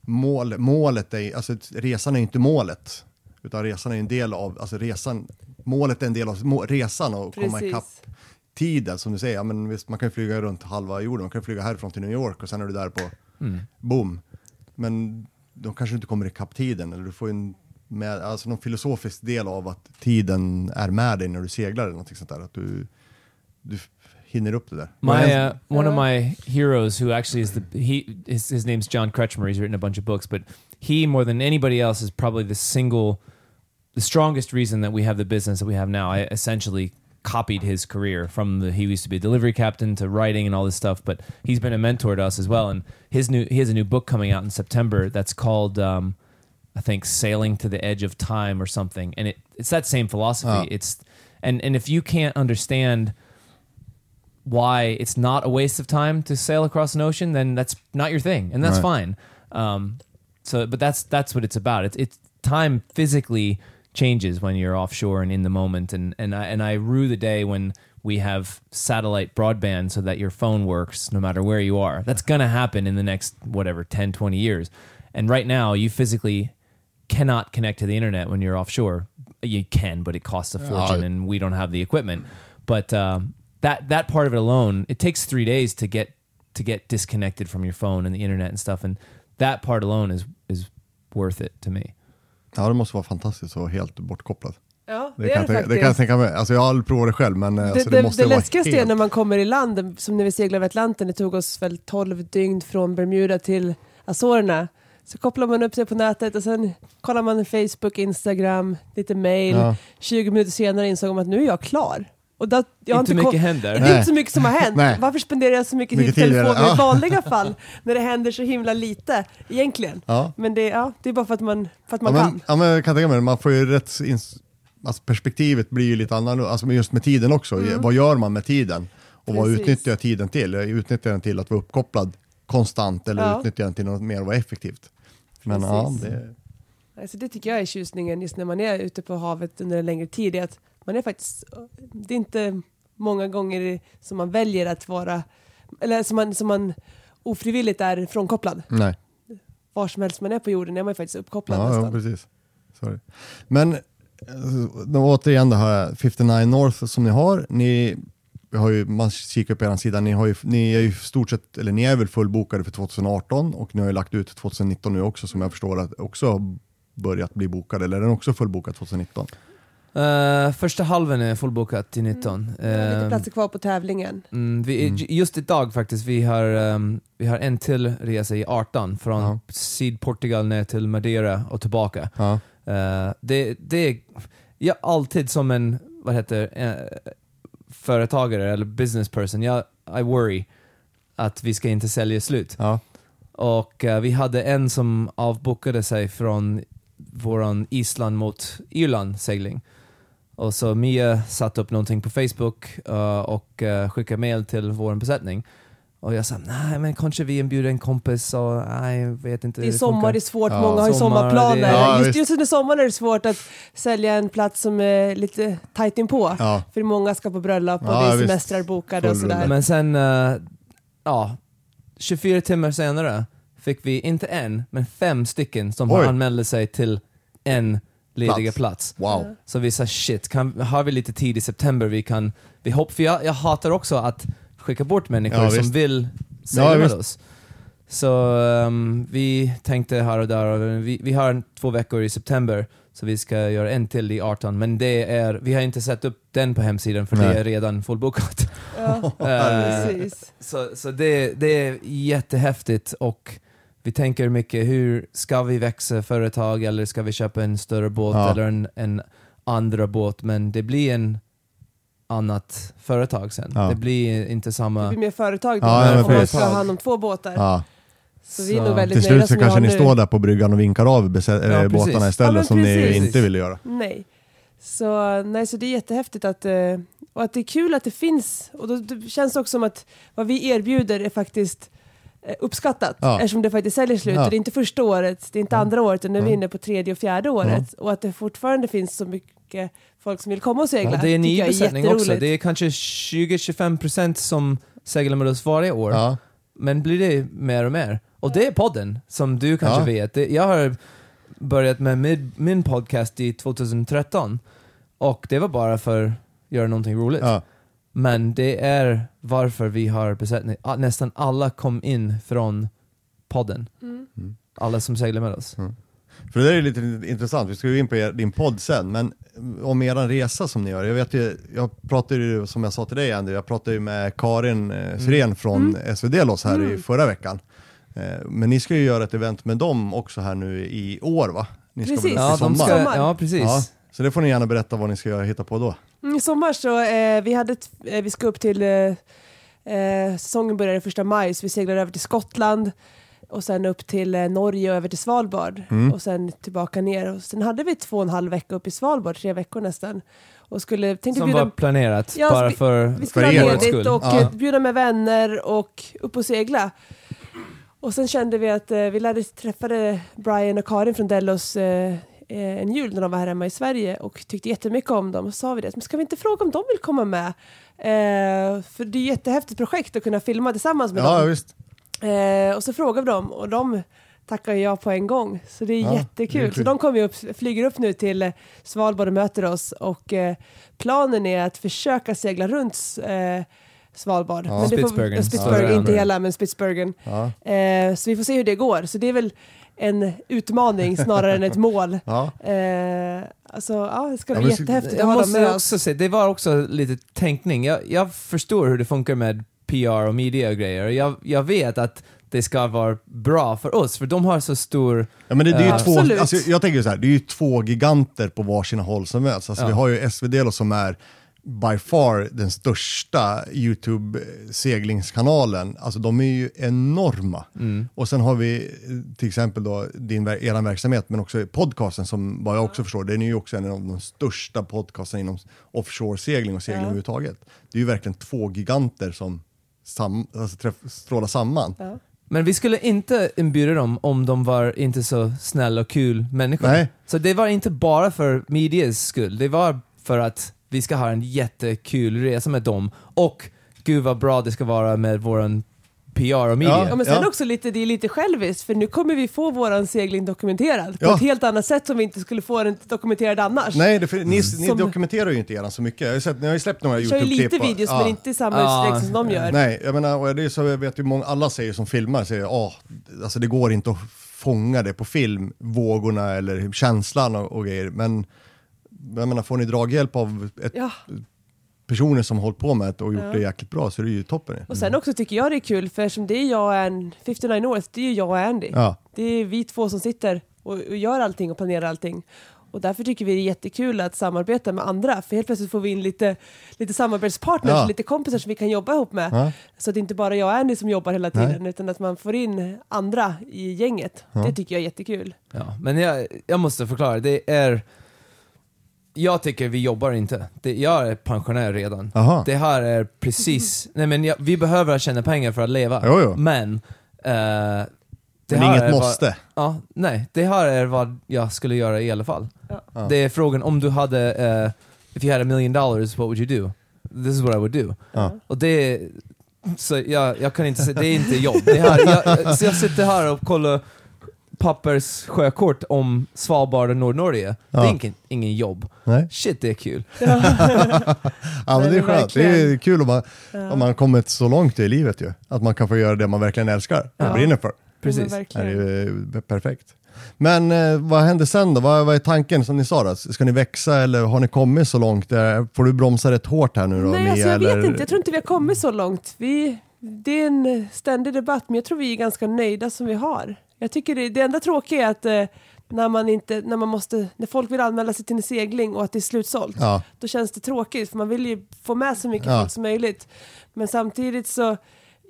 mål, målet är, alltså resan är inte målet. Utan resan är en del av, alltså resan, målet är en del av må, resan och komma Precis. ikapp tiden som du säger. Ja, men visst, man kan ju flyga runt halva jorden, man kan flyga härifrån till New York och sen är du där på boom. Men de kanske inte kommer ikapp tiden eller du får en med, alltså någon filosofisk del av att tiden är med dig när du seglar eller någonting sånt där. Att du, du hinner upp det där. my uh, one of my heroes who actually is the he his, his name's john kretschmer he's written a bunch of books but he more than anybody else is probably the single the strongest reason that we have the business that we have now i essentially copied his career from the he used to be a delivery captain to writing and all this stuff but he's been a mentor to us as well and his new he has a new book coming out in september that's called um, I think sailing to the edge of time or something. And it, it's that same philosophy. Oh. It's and and if you can't understand why it's not a waste of time to sail across an ocean, then that's not your thing, and that's Right. fine. Um, so, but that's that's what it's about. It's it's time physically changes when you're offshore and in the moment, and and I and I rue the day when we have satellite broadband so that your phone works no matter where you are. That's gonna happen in the next whatever 10, 20 years. And right now, you physically cannot connect to the internet when you're offshore. You can, but it costs a fortune, Yeah. and we don't have the equipment. But um, that that part of it alone, it takes three days to get to get disconnected from your phone and the internet and stuff, and that part alone is is worth it to me. Ja, det måste vara fantastiskt vara helt bortkopplad. Ja, Det, kan, jag tänka, det kan jag tänka mig. Alltså jag har aldrig provat det själv men eh, Det, alltså, det, det, måste det vara läskigaste är helt... när man kommer i land, som när vi seglade över Atlanten, det tog oss väl 12 dygn från Bermuda till Azorerna. Så kopplar man upp sig på nätet och sen kollar man Facebook, Instagram, lite mail. Ja. 20 minuter senare insåg man att nu är jag klar. Och det, jag har inte inte mycket händer. det är Nej. inte så mycket som har hänt. Nej. Varför spenderar jag så mycket, Mycket tid i tid är det. telefon i Ja. vanliga fall när det händer så himla lite egentligen? Ja. Men det, ja, det är bara för att man, för att Ja, man men, kan. ja, men jag kan tänka mig det. man får ju rätt, alltså perspektivet blir ju lite annorlunda, alltså just med tiden också. Vad gör man med tiden? Och vad Mm. Precis. utnyttjar jag tiden till? Jag utnyttjar den till att vara uppkopplad konstant eller Ja. utnyttjar den till något mer och effektivt? Men ja, det, Alltså det tycker jag är tjusningen just när man är ute på havet under en längre tid. är Att man är faktiskt, det är inte många gånger som man väljer att vara, eller som man, som man ofrivilligt är frånkopplad. nej. Var som helst man är på jorden är man ju faktiskt uppkopplad Ja, ja, nästan. precis. Sorry. Men eh, då, återigen det här 59 North som ni har, ni har ju, man kikar på er sida, ni, har ju, ni är ju stort sett, eller ni är väl fullbokade för 2018 och ni har ju lagt ut 2019 nu också som jag förstår att också har börjat bli bokade, eller är den också fullbokad 2019? Eh, första halvan är fullbokat till 19. Det är lite Eh, platser kvar på tävlingen. Mm, vi, Mm. Just idag faktiskt, vi har, ehm, vi har en till resa i 18 från Ja. Sydportugal ner till Madeira och tillbaka. Ja. Eh, det, det är jag alltid som en, vad heter eh, företagare eller business person, jag, I worry att vi ska inte sälja slut. Ja. Och vi hade en som avbokade sig från våran Island mot Irland segling. Och så Mia satte upp någonting på Facebook eh, och uh, skickade mail till vår besättning. Och jag sa, nej men kanske vi inbjuder en kompis och nej, jag vet inte Det är det sommar, funkar." det är svårt, Ja. många har ju Sommar, sommarplaner. det- Ja, just, visst. just under sommaren är det svårt att sälja en plats som är lite tajt inpå. Ja. För många ska på bröllop och Ja, det är visst. semestrar bokade och sådär. Men sen, eh, ja, 24 timmar senare fick vi inte en, men fem stycken som Oj. anmälde sig till en lediga Plats. plats. Wow. Så vi sa shit, kan, har vi lite tid i september vi kan, vi hopp, för jag, jag hatar också att skicka bort människor Ja, som visst. vill segla Ja, med visst. oss. Så ehm, vi tänkte här och där, och vi, vi har två veckor i september, så vi ska göra en till i 18, men det är, vi har inte satt upp den på hemsidan för Nej. det är redan fullbokat. Ja, Eh, precis. så så det, det är jättehäftigt och vi tänker mycket hur ska vi växa företag eller ska vi köpa en större båt Ja. eller en, en andra båt men det blir en annat företag sen. Ja. Det blir inte Det samma... blir mer företag då, Ja, om man ska ha hand om två båtar. Ja. Så vi är nog väldigt Till slut så kanske ni nu. står där på bryggan och vinkar av Ja, eh, båtarna istället som ni inte ville göra. Nej. Så, nej, så det är jättehäftigt att, eh, och att det är kul att det finns. Och då, det känns också som att vad vi erbjuder är faktiskt uppskattat. Ja. Eftersom det faktiskt säljer slut. Ja. Och det är inte första året, det är inte andra året, utan nu är vi inne på tredje och fjärde året. Och att det fortfarande finns så mycket folk som vill komma och segla. Ja, det är en ny besättning också. Det är kanske 20-25% som seglar med oss varje år. Ja. Men blir det mer och mer? Och det är podden, som du kanske Ja. vet. Jag har börjat med min, min podcast i 2013 och det var bara för att göra någonting roligt. Ja. Men det är varför vi har besättning. Ah, Nästan alla kom in från podden. Mm. Alla som seglar med oss. För det där är lite intressant, vi ska ju in på er, din podd sen, men om er resa som ni gör. Jag vet ju, jag pratade ju som jag sa till dig Andy, jag pratade ju med Karin eh, Syrén från SV Delos här i förra veckan. Eh, men ni ska ju göra ett event med dem också här nu i år va? Ni ska Precis. väl Ja, i de sommar? ska, ja precis. Ja, så det får ni gärna berätta vad ni ska hitta på då. I sommar så, eh, vi, hade ett, eh, vi ska upp till, eh, eh, säsongen börjar första maj, så vi seglar över till Skottland och sen upp till eh, Norge och över till Svalbard Mm. och sen tillbaka ner. Och sen hade vi två och en halv vecka upp i Svalbard, tre veckor nästan. Och skulle, tänkte Som bjuda, var planerat, Ja, bara vi- för, vi skulle för ha ledigt och Ja. bjuda med vänner och upp och segla. Och sen kände vi att eh, vi lärde träffade Brian och Karin från Dellos eh, en jul när de var här hemma i Sverige och tyckte jättemycket om dem. Och sa vi det, men ska vi inte fråga om de vill komma med? Eh, för det är ett jättehäftigt projekt att kunna filma tillsammans med Ja, dem. visst. Eh, och så frågade vi dem och de tackar jag på en gång. Så det är Ja, det är jättekul. kul. så de kommer upp, flyger upp nu till eh, Svalbard och möter oss och eh, planen är att försöka segla runt eh, Svalbard. Ja. Men det får- Spitsbergen. eh, Spitsbergen, Ja. inte hela men Spitsbergen. Ja. Eh, så vi får se hur det går. Så det är väl en utmaning snarare än ett mål. Ja. Eh, alltså, ja, det ska Ja, bli men så- jättehäftigt att Jag ha dem måste med oss. säga, det var också lite tänkning. Jag, jag förstår hur det funkar med PR och media och grejer. Jag, jag vet att det ska vara bra för oss, för de har så stor... Ja, men det, det är ju Ja. två, Absolut. alltså, jag tänker så här, det är ju två giganter på varsina håll som möts. Alltså, Ja. Vi har ju SvD som är by far den största YouTube-seglingskanalen. Alltså de är ju enorma. Mm. Och sen har vi till exempel då din, eran verksamhet, men också podcasten som vad jag också förstår, den är ju också en av de största podcasterna inom offshore-segling och segling Ja. överhuvudtaget. Det är ju verkligen två giganter som sam, alltså träff, strålar samman. Ja. Men vi skulle inte inbjuda dem om de var inte så snälla och kul människor. Nej. Så det var inte bara för medias skull, det var för att vi ska ha en jättekul resa med dem. Och gud vad bra det ska vara med våran PR och media. Ja, men sen Ja. också lite, det är lite själviskt för nu kommer vi få våran segling dokumenterad på Ja. ett helt annat sätt som vi inte skulle få den dokumenterad annars. Nej, det, för, ni, ni Som- dokumenterar ju inte eran så mycket. Jag har, sett, ni har ju släppt några Vi kör ju YouTube-klipp. lite videos ja. men inte i samma Ja. utsträckning som de gör. Nej, jag menar, och det är så jag vet ju många, alla säger som filmar, säger åh, alltså det går inte att fånga det på film, vågorna eller känslan och, och grejer. Men jag menar, får ni draghjälp av ett, Ja. personer som har hållit på med det och gjort Ja. det jäkligt bra så är det ju toppen. Och sen också tycker jag det är kul för eftersom det är jag och en 59 North, det är ju jag och Andy. Ja, Det är vi två som sitter och, och gör allting och planerar allting. Och därför tycker vi det är jättekul att samarbeta med andra, för helt plötsligt får vi in lite, lite samarbetspartners, Ja. lite kompisar som vi kan jobba ihop med. ja. Så att det inte bara jag och Andy som jobbar hela tiden, utan att man får in andra i gänget. Ja. Det tycker jag är jättekul. Ja, men jag, jag måste förklara, det är... Jag tycker vi jobbar inte. Det, jag är pensionär redan. Aha. Det här är precis... Nej men jag, vi behöver tjäna pengar för att leva. Jo, jo. Men... eh, det Men här inget är vad- måste. Ja, nej. Det här är vad jag skulle göra i alla fall. Ja. Det är frågan om du hade... eh, if you had a million dollars, what would you do? This is what I would do. Ja. Och det... Så jag, jag kan inte säga, det är inte jobb. Det här, jag, så jag sitter här och kollar pappers sjökort om Svalbard och Nordnorge. Det Ja. är ingen, ingen jobb. Nej. Shit, det är kul. Ja, men det är skönt. Det är kul om man, Ja. om man kommit så långt i livet ju. Att man kan få göra det man verkligen älskar och Ja. brinner för. Precis. Det är perfekt. Men eh, vad händer sen då? Vad, vad är tanken som ni sa då? Ska ni växa eller har ni kommit så långt? Eh, Får du bromsa rätt hårt här nu då? Nej, Mia, alltså jag eller? vet inte. Jag tror inte vi har kommit så långt. Vi, det är en ständig debatt, men jag tror vi är ganska nöjda som vi har. Jag tycker det, det enda tråkiga är att eh, när man inte, när man måste, när folk vill anmäla sig till en segling och att det är slutsålt, Ja, då känns det tråkigt för man vill ju få med så mycket Ja. folk som möjligt. Men samtidigt så,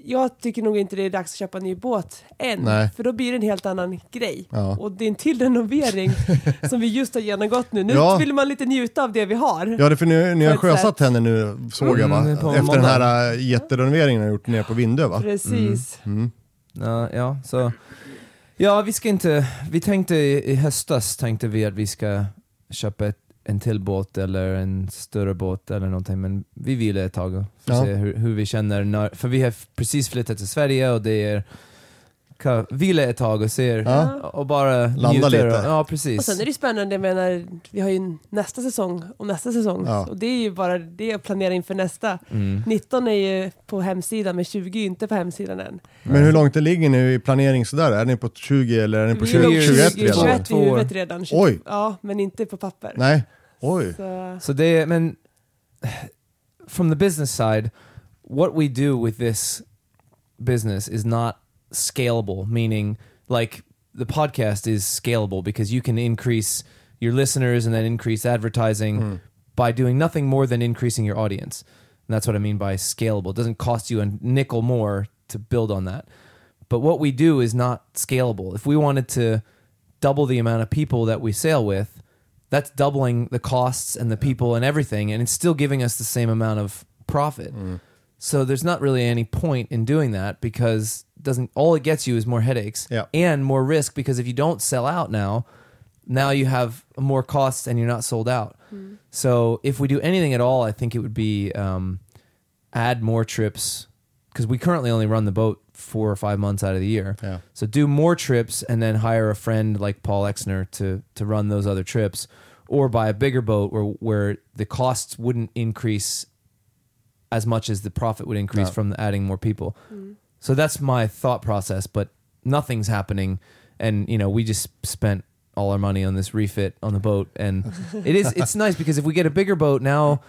jag tycker nog inte det är dags att köpa en ny båt än, Nej. för då blir det en helt annan grej. Ja. Och det är en till renovering som vi just har genomgått nu. Nu Ja. vill man lite njuta av det vi har. ja det är för ni, ni har sjösatt henne nu såg jag va? Mm, Efter den här äh, jätterenoveringen ni har gjort nere på Vindö va? Precis. Mm. Ja, ja, så... Ja, vi ska inte... Vi tänkte i i höstas tänkte vi att vi ska köpa ett, en till båt eller en större båt eller någonting, men vi vill ett tag och får Ja. se hur, hur vi känner. När, för vi har precis flyttat till Sverige och det är... Ka, vila ett tag och ser Ja. och bara Landa njuter. lite. Och, ja, precis. Och sen är det spännande, jag menar, vi har ju nästa säsong och nästa säsong. Ja. Och det är ju bara det att planera inför nästa. Mm. 19 är ju på hemsidan, men 20 är inte på hemsidan än. Men hur långt det ligger ni i planering sådär? Är ni på 20 eller är ni på Vi 20, är 21 nog 20, redan? 21 Två i år. huvudet redan. 20, Oj. Ja, men inte på papper. Nej, oj. Så, Så det, men from the business side, what we do with this business is not scalable, meaning like the podcast is scalable because you can increase your listeners and then increase advertising hmm. by doing nothing more than increasing your audience. And that's what I mean by scalable. It doesn't cost you a nickel more to build on that. But what we do is not scalable. If we wanted to double the amount of people that we sail with, that's doubling the costs and the people and everything, and it's still giving us the same amount of profit. Hmm. So there's not really any point in doing that because doesn't all it gets you is more headaches Yeah. and more risk because if you don't sell out now, now you have more costs and you're not sold out. So if we do anything at all, I think it would be um, add more trips because we currently only run the boat four or five months out of the year. Yeah. So do more trips and then hire a friend like Paul Exner to to run those other trips, or buy a bigger boat where where the costs wouldn't increase as much as the profit would increase No. from adding more people. So that's my thought process, but nothing's happening, and you know we just spent all our money on this refit on the boat, and it is it's nice because if we get a bigger boat now,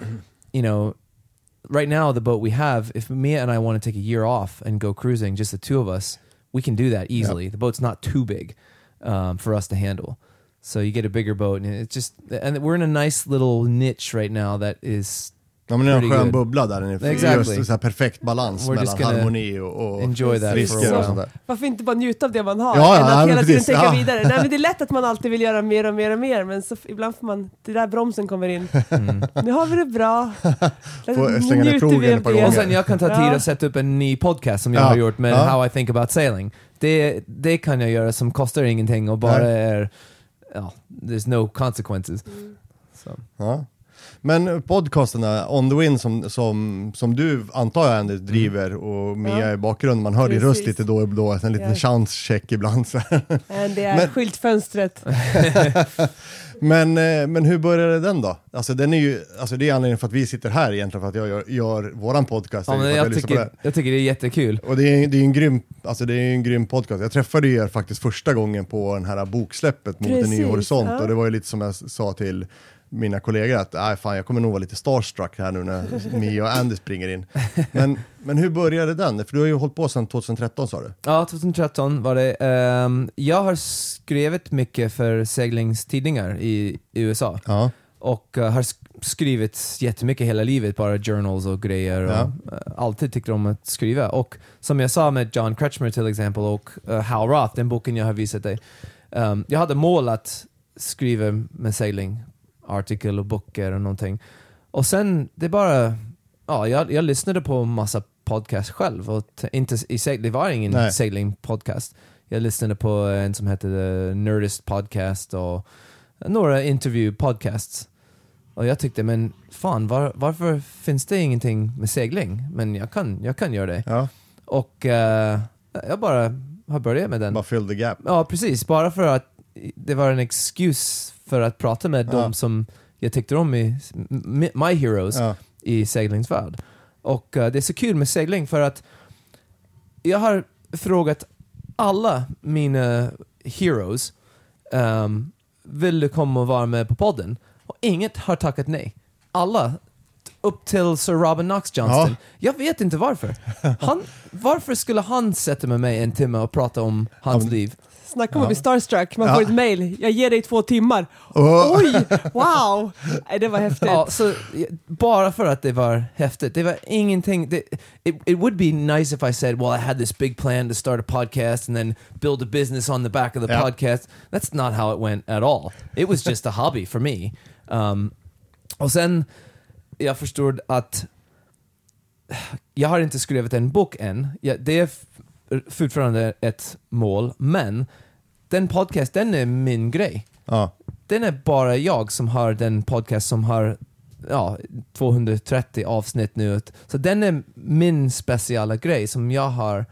you know, right now the boat we have, if Mia and I want to take a year off and go cruising, just the two of us, we can do that easily. The boat's not too big um, for us to handle. So you get a bigger boat, and it's just, and we're in a nice little niche right now that is Ja men det är en skön good. bubbla där inne. Exactly. Just så perfekt balans We're mellan harmoni och, och enjoy that for risker och sånt där. Varför inte bara njuta av det man har? Ja, än ja, att hela tiden tänka Ja. vidare. Nej, men det är lätt att man alltid vill göra mer och mer och mer, men så ibland får man, det är där bromsen kommer in. Mm. Nu har vi det bra. Stänga ner krogen vi av ett par det. gånger. Och sen jag kan ta tid att sätta upp en ny podcast som jag Ja. har gjort med Ja. How I think about sailing. Det, det kan jag göra som kostar ingenting och bara Nej. är, ja, there's no consequences. Så. Ja. Men podcasterna, On the Wind som, som, som du antar jag ändå driver och Mia Ja. i bakgrunden, man hör din röst Precis. lite då och då, en liten Ja. chanscheck ibland. Så. det är Men- skyltfönstret. Men, eh, men hur började den då? Alltså, den är ju, alltså det är anledningen för att vi sitter här egentligen, för att jag gör, gör våran podcast. Ja, men jag, på tycker, jag tycker det är jättekul. Och det är, det är en grym, alltså det är en grym podcast. Jag träffade er faktiskt första gången på den här boksläppet mot en ny Precis, horisont ja. och det var ju lite som jag sa till mina kollegor att nej fan jag kommer nog vara lite starstruck här nu när Mia och Andy springer in. Men, men hur började den? För du har ju hållit på sedan 2013 sa du? Ja, 2013 var det. ehm, jag har skrivit mycket för seglingstidningar i, i USA. Ja. och eh, har sk- skrivit jättemycket hela livet, bara journals och grejer. Och, Ja. eh, alltid tyckt om att skriva. Och som jag sa med John Kretschmer till exempel och uh, Hal Roth, den boken jag har visat dig. ehm, jag hade mål att skriva med segling, artikel och böcker och någonting. Och sen, det bara, ja, jag, jag lyssnade på massa podcast själv och inte i det var ingen Nej. segling-podcast. Jag lyssnade på en som hette The Nerdist Podcast och några intervju-podcasts. Och jag tyckte, men fan, var, varför finns det ingenting med segling? Men jag kan, jag kan göra det. ja. Och eh, jag bara har börjat med den. Bara fill the gap. Ja, precis. Bara för att det var en excuse för att prata med Ja. dem som jag tyckte om i My Heroes Ja. i seglingsvärld. Och eh, det är så kul med segling för att jag har frågat alla mina heroes um, vill du komma och vara med på podden? Och inget har tackat nej. Alla, upp till Sir Robin Knox Johnston. Ja. Jag vet inte varför. Han, varför skulle han sätta med mig en timme och prata om hans men- liv? Snacka om att bli starstruck, man Ja. får ett mail, jag ger dig två timmar. Oh. Oj, wow! Nej, det var häftigt. Ja, så, bara för att det var häftigt. Det var ingenting. Det, it, it would be nice if I said, well, I had this big plan to start a podcast and then build a business on the back of the Ja. podcast. That's not how it went at all. It was just a hobby for me. Um, och sen, jag förstod att jag har inte skrivit en bok än. Ja, det fortfarande ett mål, men den podcast, den är min grej Ja. den är bara jag som har den podcast som har ja, 230 avsnitt nu. Så den är min speciella grej som jag har.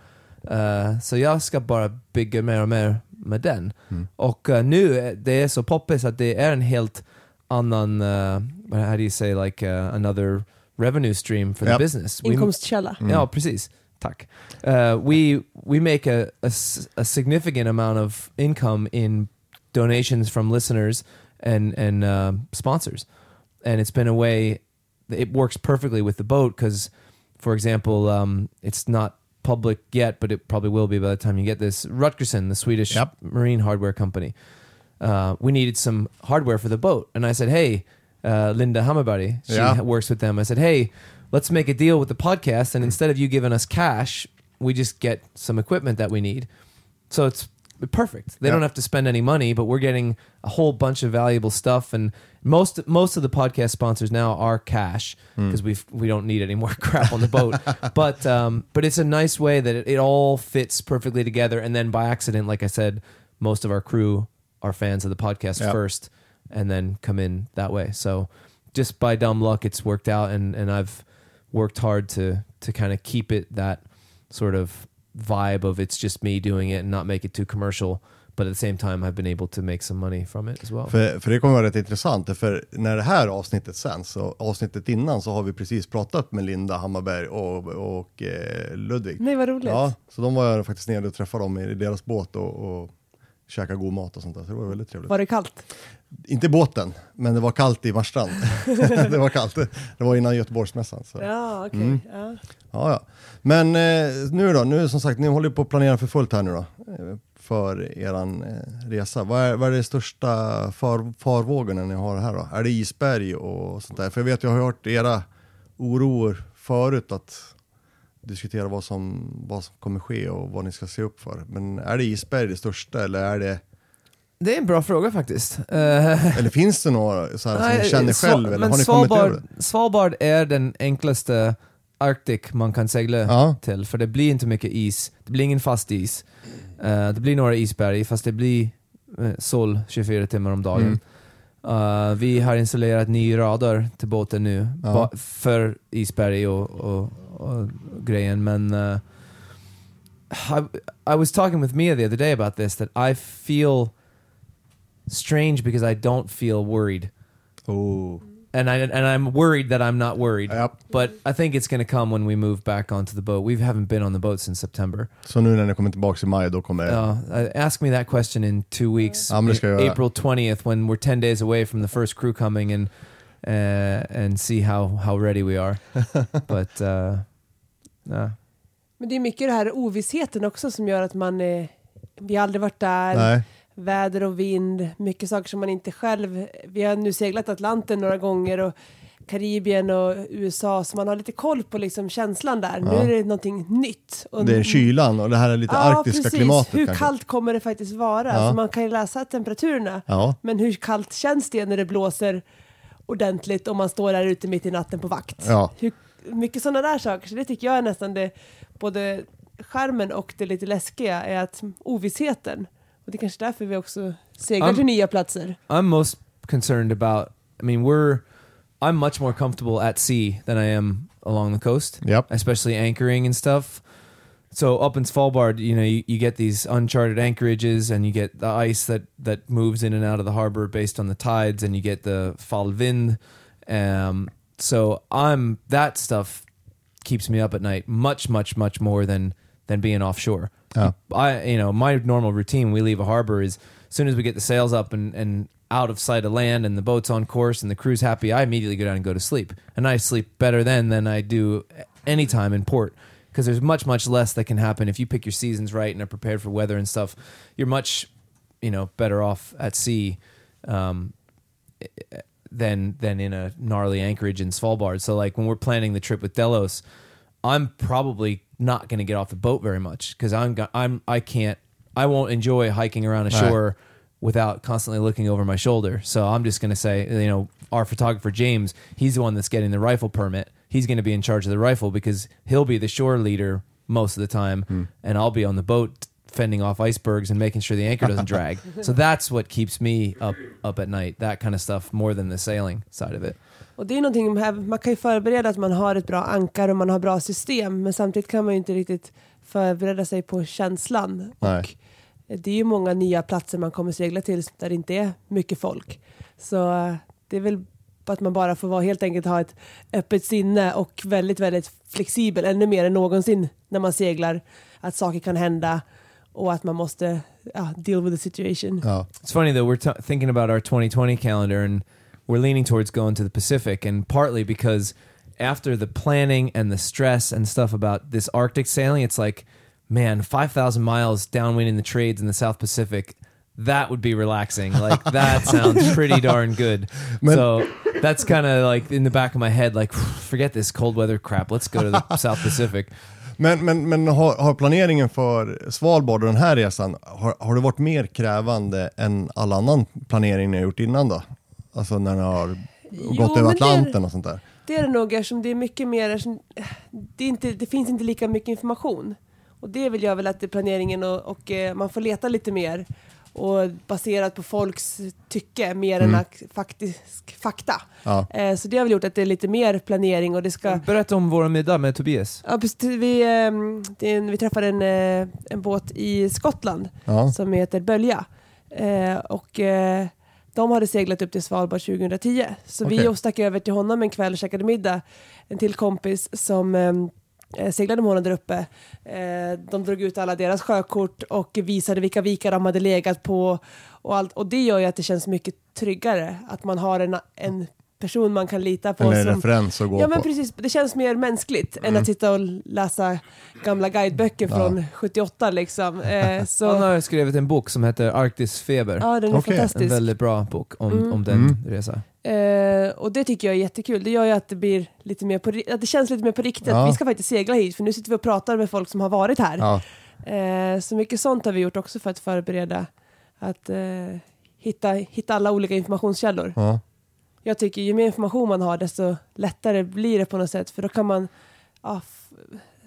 eh, så jag ska bara bygga mer och mer med den. Mm. Och eh, nu, är det är så poppis att det är en helt annan, uh, how do you say, like uh, another revenue stream for Yep. the business. Inkomstkälla. Mm. Ja, precis. Tack. Uh, we we make a a significant amount of income in donations from listeners and and uh, sponsors, and it's been a way. It works perfectly with the boat because, for example, um, it's not public yet, but it probably will be by the time you get this. Rutgerson, the Swedish Yep. marine hardware company, uh, we needed some hardware for the boat, and I said, "Hey, uh, Linda Hammarberg, she Yeah. works with them." I said, "Hey, let's make a deal with the podcast, and instead of you giving us cash, we just get some equipment that we need." So it's perfect. They Yeah. don't have to spend any money, but we're getting a whole bunch of valuable stuff. And most most of the podcast sponsors now are cash because we we don't need any more crap on the boat. but um, but it's a nice way that it, it all fits perfectly together. And then by accident, like I said, most of our crew are fans of the podcast Yeah. first, and then come in that way. So just by dumb luck, it's worked out, and and I've worked hard to to kind of keep it that sort of vibe of it's just me doing it and not make it too commercial. But at the same time, I've been able to make some money from it as well. För, för det kommer vara rätt intressant, för när det här avsnittet sänds, så avsnittet innan så har vi precis pratat med Linda Hammarberg och, och eh, Ludvig. Nej, vad roligt. Ja, så de var faktiskt nere och träffade dem i deras båt och, och käkade god mat och sånt där, så det var väldigt trevligt. Var det kallt? Inte båten, men det var kallt i Marstrand. det var kallt. Det var innan Göteborgsmässan. Så. Ja, okej. Mm. Ja. Ja, ja. Men eh, nu då, nu som sagt, ni håller på att planera för fullt här nu då. eh, För eran eh, resa. Vad är, vad är det största far, farvågorna ni har här då? Är det isberg och sånt där? För jag vet, jag har hört era oroer förut att diskutera vad som, vad som kommer ske och vad ni ska se upp för. Men är det isberg det största eller är det, Det är en bra fråga faktiskt. Eh, eller finns det några så här, som ni känner Sva- själv eller har ni kommit över Svalbard, det? Svalbard är den enklaste Arctic man kan segla Ja, till, för det blir inte mycket is. Det blir ingen fast is. Eh, det blir några isberg, fast det blir uh, sol 24 timmar om dagen. Mm. Eh, vi har installerat ny radar till båten nu, Ja. för isberg och, och, och grejen, men uh, I, I was talking with Mia the other day about this, that I feel strange because I don't feel worried. oh. And I and I'm worried that I'm not worried. ja. But I think it's going to come when we move back onto the boat. We haven't been on the boat since September. Så nu när ni kommer tillbaka i maj då kommer det... Uh, uh, ask me that question in two weeks, Ja, men det ska jag göra. April 20th, when we're 10 days away from the first crew coming and uh, and see how, how ready we are. but uh, uh, Men det är mycket det här ovissheten också som gör att man, eh, vi har aldrig varit där, Nej. Väder och vind, mycket saker som man inte själv, vi har nu seglat Atlanten några gånger och Karibien och USA så man har lite koll på liksom känslan där. Nu Ja. är det någonting nytt. Och Det är kylan och det här är lite arktiska klimatet Hur kanske. kallt kommer det faktiskt vara? Ja. Så man kan ju läsa temperaturerna. Ja, Men hur kallt känns det när det blåser ordentligt om man står där ute mitt i natten på vakt? ja. Hur, mycket sådana där saker, så det tycker jag är nästan det, både skärmen och det lite läskiga är att ovissheten. Och det är kanske därför vi också seglar Am- till nya platser. I'm most concerned about. I mean, we're. I'm much more comfortable at sea than I am along the coast. Yep. especially anchoring and stuff. So up in Svalbard, you know, you, you get these uncharted anchorages, and you get the ice that that moves in and out of the harbor based on the tides, and you get the fall vind. Um, so I'm that stuff keeps me up at night much, much, much more than than being offshore. Yeah. I, you know, my normal routine we leave a harbor is as soon as we get the sails up and, and out of sight of land and the boat's on course and the crew's happy, I immediately go down and go to sleep. And I sleep better then than I do any time in port because there's much, much less that can happen if you pick your seasons right and are prepared for weather and stuff. You're much, you know, better off at sea um, than than in a gnarly anchorage in Svalbard. So like when we're planning the trip with Delos, I'm probably not going to get off the boat very much because I'm go- I'm I can't I won't enjoy hiking around a Right. shore without constantly looking over my shoulder. So I'm just going to say, you know, our photographer James, he's the one that's getting the rifle permit. He's going to be in charge of the rifle because he'll be the shore leader most of the time, hmm. and I'll be on the boat fending off icebergs and making sure the anchor doesn't drag. So that's what keeps me up up at night. That kind of stuff more than the sailing side of it. Och det är någonting, man kan ju förbereda att man har ett bra ankar och man har bra system, men samtidigt kan man ju inte riktigt förbereda sig på känslan. Nej. Och det är ju många nya platser man kommer segla till där det inte är mycket folk. Så eh, det är väl att man bara får vara, helt enkelt ha ett öppet sinne och väldigt, väldigt flexibel, ännu mer än någonsin när man seglar. Att saker kan hända och att man måste ja, deal with the situation. Ja. It's funny though. We're t- thinking about our 2020 calendar, and we're leaning towards going to the Pacific, and partly because after the planning and the stress and stuff about this Arctic sailing, it's like, man, five thousand miles downwind in the trades in the South Pacific. That would be relaxing. Like that sounds pretty darn good. So that's kind of like in the back of my head, like forget this cold weather crap. Let's go to the South Pacific. Men, men, men har, har planeringen för Svalbard och den här resan, har, har det varit mer krävande än all annan planering ni har gjort innan då? Alltså när ni har Jo, gått över men det är- Atlanten och sånt där? Det är det nog eftersom det är mycket mer, det, är inte, det finns inte lika mycket information. Och det vill jag väl att det är planeringen och, och eh, man får leta lite mer och baserat på folks tycke mer än ak- faktisk fakta. Ja. Eh, så det har väl gjort att det är lite mer planering och det ska Berätta om vår middag med Tobias. Ja, precis. vi, ehm, en, vi träffade en, eh, en båt i Skottland Ja. som heter Bölja. Eh, och eh, de hade seglat upp till Svalbard 2010. Så Okej. vi stack över till honom en kväll och käkade middag. En till kompis som ehm, eh, seglade där uppe. Eh, de drog ut alla deras sjökort och visade vilka vikar de hade legat på. Och, allt. och det gör ju att det känns mycket tryggare att man har en, en person man kan lita på. Eller en som, referens att gå Ja men på. precis, det känns mer mänskligt än Mm. att sitta och läsa gamla guideböcker Ja. från 78 liksom. Eh, Han så, har skrivit en bok som heter Arktis feber. ja, den är. En fantastisk. väldigt bra bok om, Mm. om den Mm. resan. Eh, och det tycker jag är jättekul. Det gör ju att det blir lite mer på, att det känns lite mer på riktigt. Ja. Vi ska faktiskt segla hit för nu sitter vi och pratar med folk som har varit här. Ja. Eh, så mycket sånt har vi gjort också för att förbereda att eh, hitta, hitta alla olika informationskällor. Ja. Jag tycker ju mer information man har desto lättare blir det på något sätt för då kan man ja,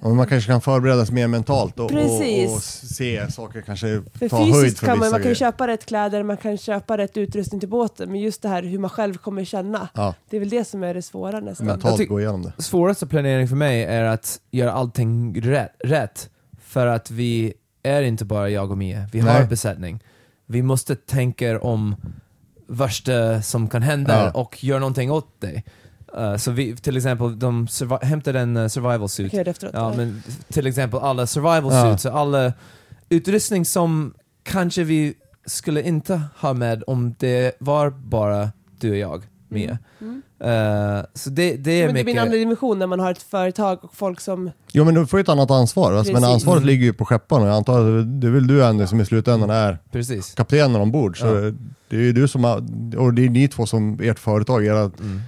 Och man kanske kan förbereda sig mer mentalt och, och, Precis. och se saker, kanske För ta höjd fysiskt för kan man, vissa man kan ju grejer. köpa rätt kläder, man kan köpa rätt utrustning till båten, men just det här hur man själv kommer känna, Ja, det är väl det som är det svåra nästan. mentalt gå igenom det. Svåraste planering för mig är att göra allting rätt, rätt. För att vi är inte bara jag och Mia, vi har Nej. besättning. Vi måste tänka om värsta som kan hända Ja. och göra någonting åt det. Uh, så vi, till exempel, de hämtade en uh, survival suit. Efteråt. Ja, men till exempel alla survival Ja. suits och alla utrustning som kanske vi skulle inte ha med om det var bara du och jag, Mia. Mm. Uh, så det, det är Men det blir en annan dimension när man har ett företag och folk som... Jo men du får ju ett annat ansvar, alltså, men ansvaret ligger ju på skepparna. Jag antar att det är väl du Andy som i slutändan är Precis. kaptenen ombord. Så Ja. det är ju du som har, och det är ni två som, ert företag, era Mm.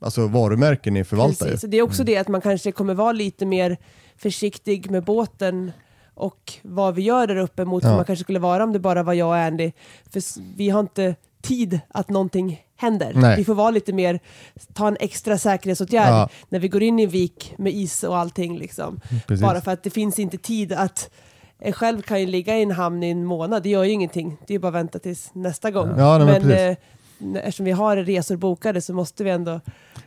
alltså, varumärken ni förvaltar. Precis. Så det är också det att man kanske kommer vara lite mer försiktig med båten och vad vi gör där uppe mot Ja. vad man kanske skulle vara om det bara var jag och Andy. För vi har inte tid att någonting händer. Nej. Vi får vara lite mer, ta en extra säkerhetsåtgärd Ja. när vi går in i en vik med is och allting. Liksom. Precis. Bara för att det finns inte tid att en själv kan ju ligga i en hamn i en månad, det gör ju ingenting. Det är ju bara att vänta tills nästa gång. Ja, nej, men men eh, eftersom vi har resor bokade så måste vi ändå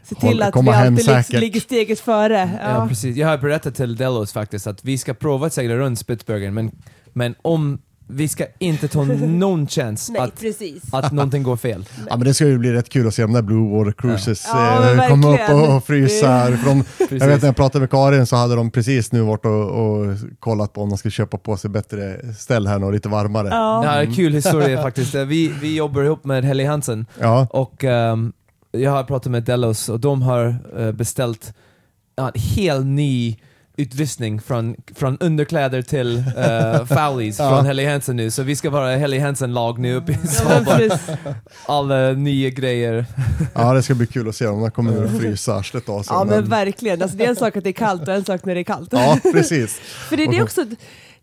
se Håll- till att komma vi alltid lig- säkert. ligger steget före. Ja. Ja. precis. Jag har berättat till Delos faktiskt att vi ska prova att segla runt Spitsbergen, men, men om vi ska inte ta någon chans Nej, att, precis. att någonting går fel. Ja men det ska ju bli rätt kul att se de där Blue Water Cruises Ja. eh, Ja, komma upp och, och frysa. För de, jag vet när jag pratade med Karin så hade de precis nu varit och, och kollat på om de skulle köpa på sig bättre ställ här nu och lite varmare. Ja. är en kul historia faktiskt. Vi, vi jobbar ihop med Helly Hansen Ja, och ehm, jag har pratat med Delos och de har eh, beställt ja, en helt ny utrustning från, från underkläder till uh, fowlies Ja. från Helly Hansen nu. Så vi ska vara Helly Hansen-lag nu uppe i men Svalbard. Alla nya grejer. ja, det ska bli kul att se om de kommer att frysa arslet av sig. ja men verkligen, alltså, det är en sak att det är kallt och en sak när det är kallt. ja, precis. För det, det är också,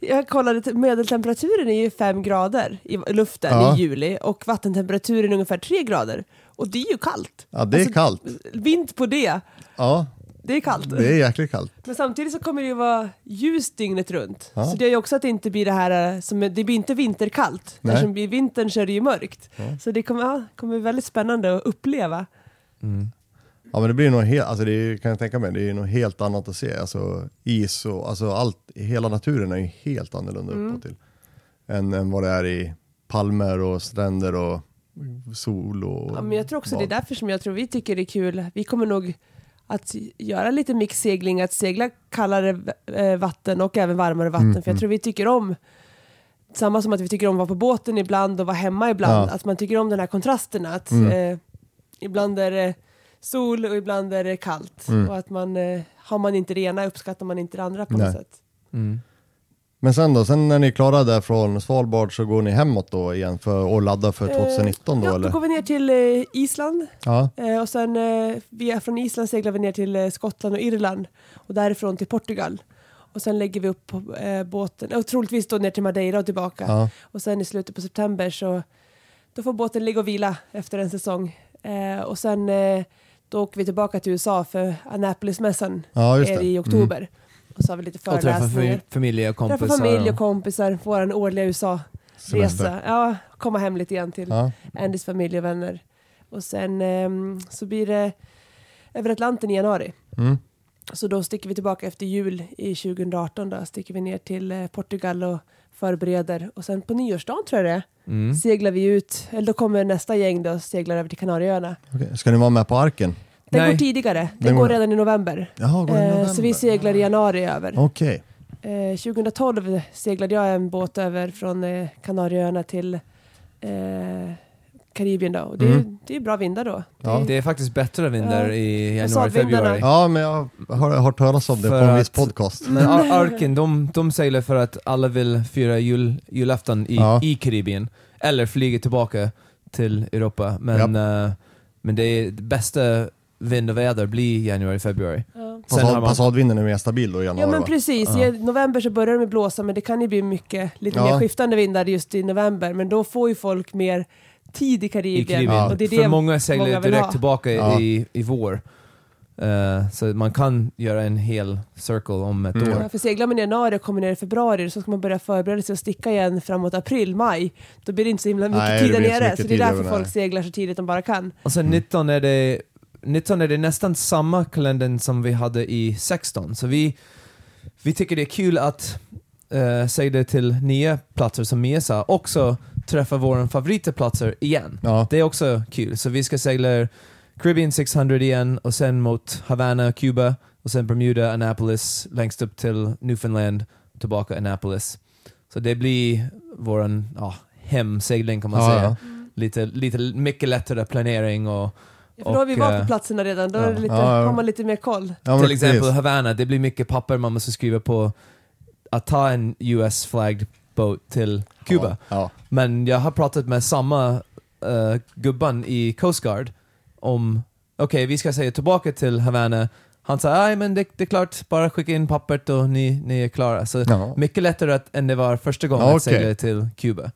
jag kollade, medeltemperaturen är ju fem grader i luften Ja. i juli och vattentemperaturen är ungefär tre grader. Och det är ju kallt. Ja, det är Alltså, kallt. Vind på det, Ja, det är kallt. det är jäkligt kallt. Men samtidigt så kommer det ju vara ljust dygnet runt. Ja. Så det gör ju också att det inte blir det här, eh, som, det blir inte vinterkallt. Nej. Eftersom i vintern så är det ju mörkt. Ja. Så det kommer, ja, kommer bli väldigt spännande att uppleva. Ja men det blir nog helt, alltså det är, kan jag tänka mig, det är nog helt annat att se. Alltså is och alltså allt, hela naturen är ju helt annorlunda Mm. uppåt till. Än, än vad det är i palmer och stränder och sol och Ja, men jag tror också bad. det är därför som jag tror vi tycker det är kul. Vi kommer nog att göra lite mixsegling, att segla kallare eh, vatten och även varmare vatten. Mm, för jag mm. tror vi tycker om, samma som att vi tycker om att vara på båten ibland och vara hemma ibland, Ja. att man tycker om den här kontrasterna. Att, Mm. eh, ibland är det sol och ibland är det kallt. Mm. Och att man, eh, har man inte det ena uppskattar man inte det andra på Nej. något sätt. Mm. Men sen då, sen när ni är klara där från Svalbard så går ni hemåt då igen för, och laddar för 2019 då Eh, ja, eller? då går vi ner till eh, Island Ja, Eh, och sen via, från Island seglar vi ner till Skottland och Irland och därifrån till Portugal. Och sen lägger vi upp på eh, båten, och troligtvis då ner till Madeira och tillbaka. ja, Och sen i slutet på september så då får båten ligga och vila efter en säsong. Eh, och sen eh, då åker vi tillbaka till USA för Annapolis-mässan ja är i oktober. Och så har vi lite Och träffa föreläsningar. fam- familj och kompisar. Träffa familj och kompisar, vår årliga USA-resa. Semester. Ja, komma hem lite igen till Ja, Andys familj och vänner. Och sen ehm, så blir det över Atlanten i januari. mm. Så då sticker vi tillbaka efter jul i 2018. Då sticker vi ner till eh, Portugal och förbereder. Och sen på nyårsdagen tror jag det är, Mm. seglar vi ut. Eller då kommer nästa gäng då och seglar över till Kanarieöarna. Okej. Ska ni vara med på arken? Den Nej. går tidigare. Den, Den går går- redan i november. Jaha, går det i Eh, november? så vi seglar i januari över. Okej, Eh, 2012 seglade jag en båt över från eh, Kanarieöarna till eh, Karibien då. Och det, är- Mm. det är bra vindar då. Ja. Det, är faktiskt bättre vindar Ja. i januari, februari. Ja, men jag har hört talas om det För på en viss att- podcast. Men Ar- Arken, de, de seglar för att alla vill fira jul, julafton i, Ja. i Karibien. Eller flyga tillbaka till Europa. Men, eh, men det, är, det bästa vind och väder blir januari, februari. ja. Sen Passad, har man- Passadvinden är mer stabil då i januari Ja men va? precis, Ja. i november så börjar det med blåsa men det kan ju bli mycket, lite Ja. mer skiftande vindar just i november men då får ju folk mer tid i I Karibien. Karibien. Ja. Och det är För det många seglar många vill direkt ha. tillbaka Ja. i, i vår. Eh, så man kan göra en hel circle om ett Mm. år. Ja, för seglar man i januari och kommer ner i februari så ska man börja förbereda sig och sticka igen framåt april, maj. Då blir det inte så himla mycket Nej, tid det där blir inte så nere. mycket Så det är tid därför över folk seglar så tidigt de bara kan. Och sen 19 är det 19 är det nästan samma kalendern som vi hade i 16. Så vi, vi tycker det är kul att uh, segla till nya platser som Mia sa, också träffa våra favoritplatser igen. Ja. Det är också kul. Så vi ska segla Caribbean 600 igen och sen mot Havana, Cuba och sen Bermuda, Annapolis, längst upp till Newfoundland, tillbaka Annapolis. Så det blir våran ja, hemsegling kan man Ja, säga. ja. Lite, lite mycket lättare planering och För då har vi Och, varit eh, på platserna redan, då är det lite, Ja, ja. har man lite mer koll. Ja, men till exempel precis. Havana, det blir mycket papper man måste skriva på att ta en US-flagged boat till Kuba. Ja. Men jag har pratat med samma uh, gubban i Coast Guard om, okej vi ska säga tillbaka till Havana. Han sa, nej men det, det är klart, bara skicka in pappret och ni, ni är klara. Så Ja. mycket lättare att, än det var första gången Ja, att okej. segla till Kuba.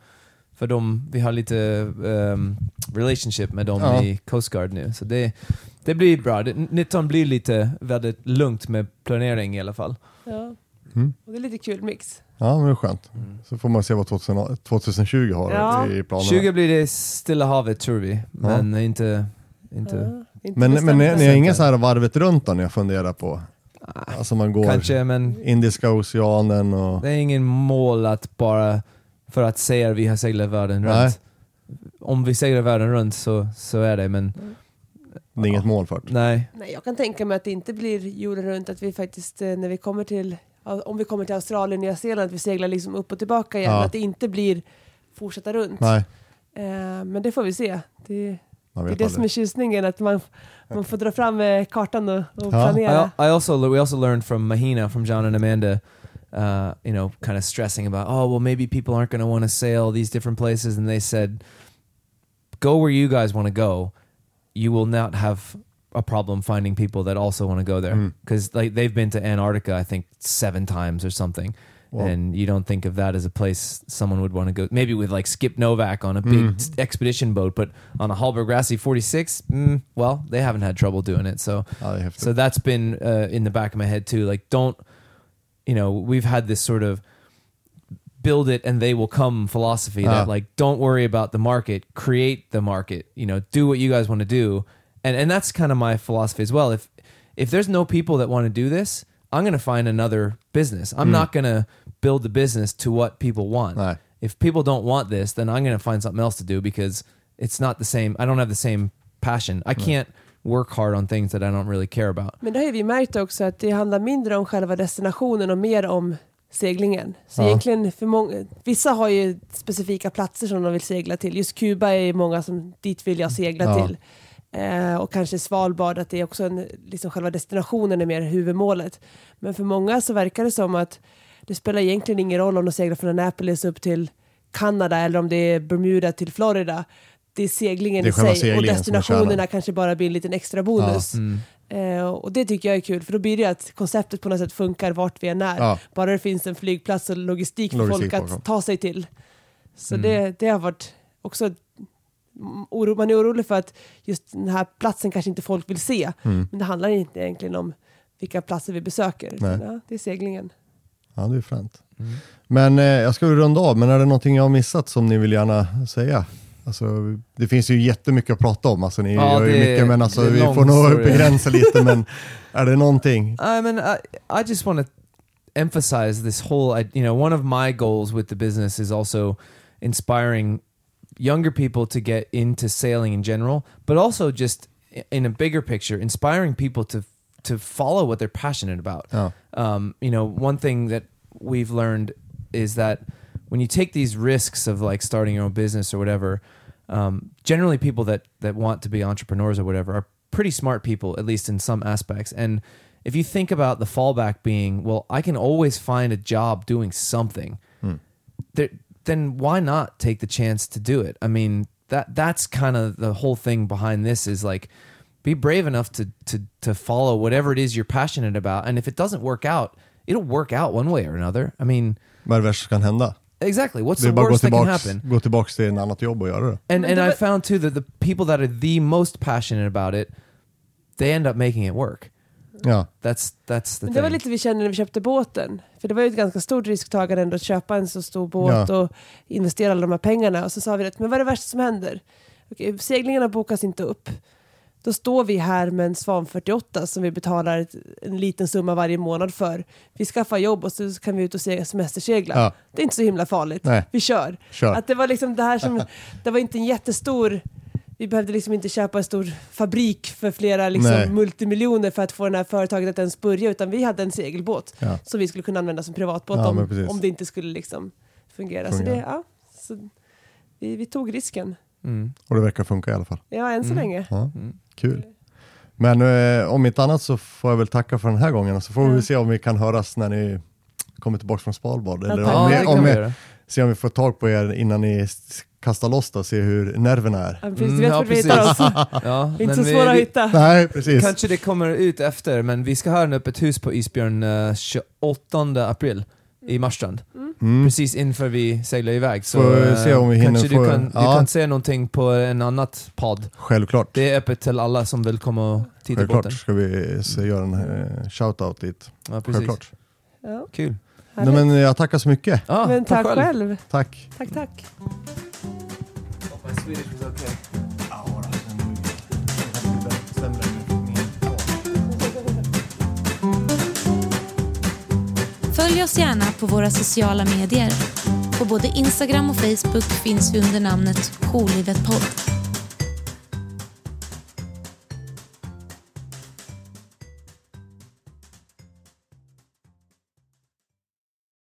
För de, vi har lite um, relationship med dem Ja. i Coast Guard nu. Så det, det blir bra. Det, 19 blir lite väldigt lugnt med planering i alla fall. Ja. Mm. Och det är lite kul mix. ja, men det är skönt. Så får man se vad 2000, 2020 har Ja. i planerna. 20 blir det Stilla havet tror vi, men inte... inte Ja, inte Men, men ni, ni har inga så här varvet runt då ni har funderat på? Alltså man går Kanske, men Indiska oceanen och... det är ingen mål att bara för att säga att vi har seglat världen Nej. runt. Om vi seglar världen runt så, så är det, men Det är inget mål för det. nej. Nej, jag kan tänka mig att det inte blir jorden runt, att vi faktiskt eh, när vi kommer till, om vi kommer till Australien, Nya Zeeland, att vi seglar liksom upp och tillbaka igen, Ja. att det inte blir fortsätta runt. Nej, Eh, men det får vi se. Det, det är det som är tjusningen, att man, man får dra fram eh, kartan och, och Ja. planera. I, I also we also learned from Mahina, from John and Amanda, uh, you know, kind of stressing about, oh well, maybe people aren't going to want to sail these different places, and they said, go where you guys want to go. You will not have a problem finding people that also want to go there Mm. because like they've been to Antarctica, I think seven times or something. Wow. And you don't think of that as a place someone would want to go. Maybe with like Skip Novak on a big Mm. expedition boat, but on a Hallberg Grassy 46, mm, well, they haven't had trouble doing it. So Ja, det är häftigt. so that's been uh, in the back of my head too. Like, don't, you know, we've had this sort of build it and they will come philosophy that Ah. like, don't worry about the market, create the market. You know, do what you guys want to do, and and that's kind of my philosophy as well. If if there's no people that want to do this, I'm gonna find another business. I'm Mm. not gonna build the business to what people want. Nej. If people don't want this, then I'm gonna find something else to do because it's not the same. I don't have the same passion. I can't work hard on things that I don't really care about. Men det har ju vi märkt också att det handlar mindre om själva destinationen och mer om seglingen. Så Ja. egentligen för många, vissa har ju specifika platser som de vill segla till. Just Kuba är ju många som, dit vill jag segla Ja. till. Eh, och kanske Svalbard, att det är också en, liksom själva destinationen är mer huvudmålet. Men för många så verkar det som att det spelar egentligen ingen roll om de seglar från Annapolis upp till Kanada eller om det är Bermuda till Florida. Det är seglingen Det är i sig och seglingen är destinationerna kanske bara blir en liten extra bonus. Mm. Eh, och det tycker jag är kul, för då blir det att konceptet på något sätt funkar vart vi än är. Ja. Bara det finns en flygplats och logistik för Logistik folk bakom. att ta sig till. Så Mm. det, det har varit också... Oro, man är orolig för att just den här platsen kanske inte folk vill se. Mm. Men det handlar inte egentligen om vilka platser vi besöker. Ja, det är seglingen. Ja, det är fränt. Mm. Men eh, jag ska runda av, men är det någonting jag har missat som ni vill gärna säga? Alltså, det finns ju jättemycket att prata om, alltså, ni Ja, gör ju mycket, men alltså, vi får nog begränsa lite. Men är det någonting? I mean, I, I just want to emphasize this whole, you know, one of my goals with the business is also inspiring younger people to get into sailing in general, but also just in a bigger picture, inspiring people to to follow what they're passionate about. Ja. Um, you know, one thing that we've learned is that when you take these risks of like starting your own business or whatever, um, generally people that that want to be entrepreneurs or whatever are pretty smart people, at least in some aspects. And if you think about the fallback being, well, I can always find a job doing something, there, then why not take the chance to do it? I mean, that that's kind of the whole thing behind this is like be brave enough to to to follow whatever it is you're passionate about, and if it doesn't work out, it'll work out one way or another. I mean, Vad är det kan hända? Exactly. What's Det är the bara att gå worst that can tillbaks, happen? gå tillbaks till en annat jobb och göra det. And and det I found too that the people that are the most passionate about it, they end up making it work. Ja, That's that's the Men thing. det var lite vi kände när vi köpte båten. För det var ju ett ganska stort risktagande ändå att köpa en så stor båt Ja. och investera alla de här pengarna. Och så sa vi att men vad är det värsta som händer? Okej, seglingarna bokas inte upp. Då står vi här med en Svan 48 som vi betalar en liten summa varje månad för. Vi skaffar jobb och så kan vi ut och se- semestersegla. Ja. Det är inte så himla farligt. Nej. Vi kör. kör. Att det var liksom det här som, det var inte en jättestor, vi behövde liksom inte köpa en stor fabrik för flera liksom multimiljoner för att få det här företaget att ens börja, utan vi hade en segelbåt Ja. som vi skulle kunna använda som privatbåt Ja, om, om det inte skulle liksom fungera. Så Fungera. det, ja, så vi, vi tog risken. Mm. Och det verkar funka i alla fall. Ja, än så Mm. länge. Ja, Mm. kul. Men eh, om inte annat så får jag väl tacka för den här gången så får vi se om vi kan höras när ni kommer tillbaka från Svalbard. Eller tack. om, Ja, vi, om, vi vi, se om vi får tag på er innan ni kastar loss då och se hur nerverna är. Ja, precis, Mm, vet ja, vart vi hittar oss. Ja, Inte men så vi- svåra att vi- hitta. Nej, precis. Kanske det kommer ut efter, men vi ska ha en öppet hus på Isbjörn eh, 28 april i Marstrand. Mm. Precis inför vi seglar iväg. Så Får vi se om vi hinner kanske få- du, kan, ja. du kan se någonting på en annat podd. Självklart. Det är öppet till alla som vill komma och titta på Självklart den. ska vi se, göra en eh, shout-out dit. Ja, precis. Självklart. Ja, Kul. Nej, härligt. men jag tackar så mycket. Ja, men tack själv. Tack. Tack, tack. Följ oss gärna på våra sociala medier. På både Instagram och Facebook finns vi under namnet Jourlivet podd.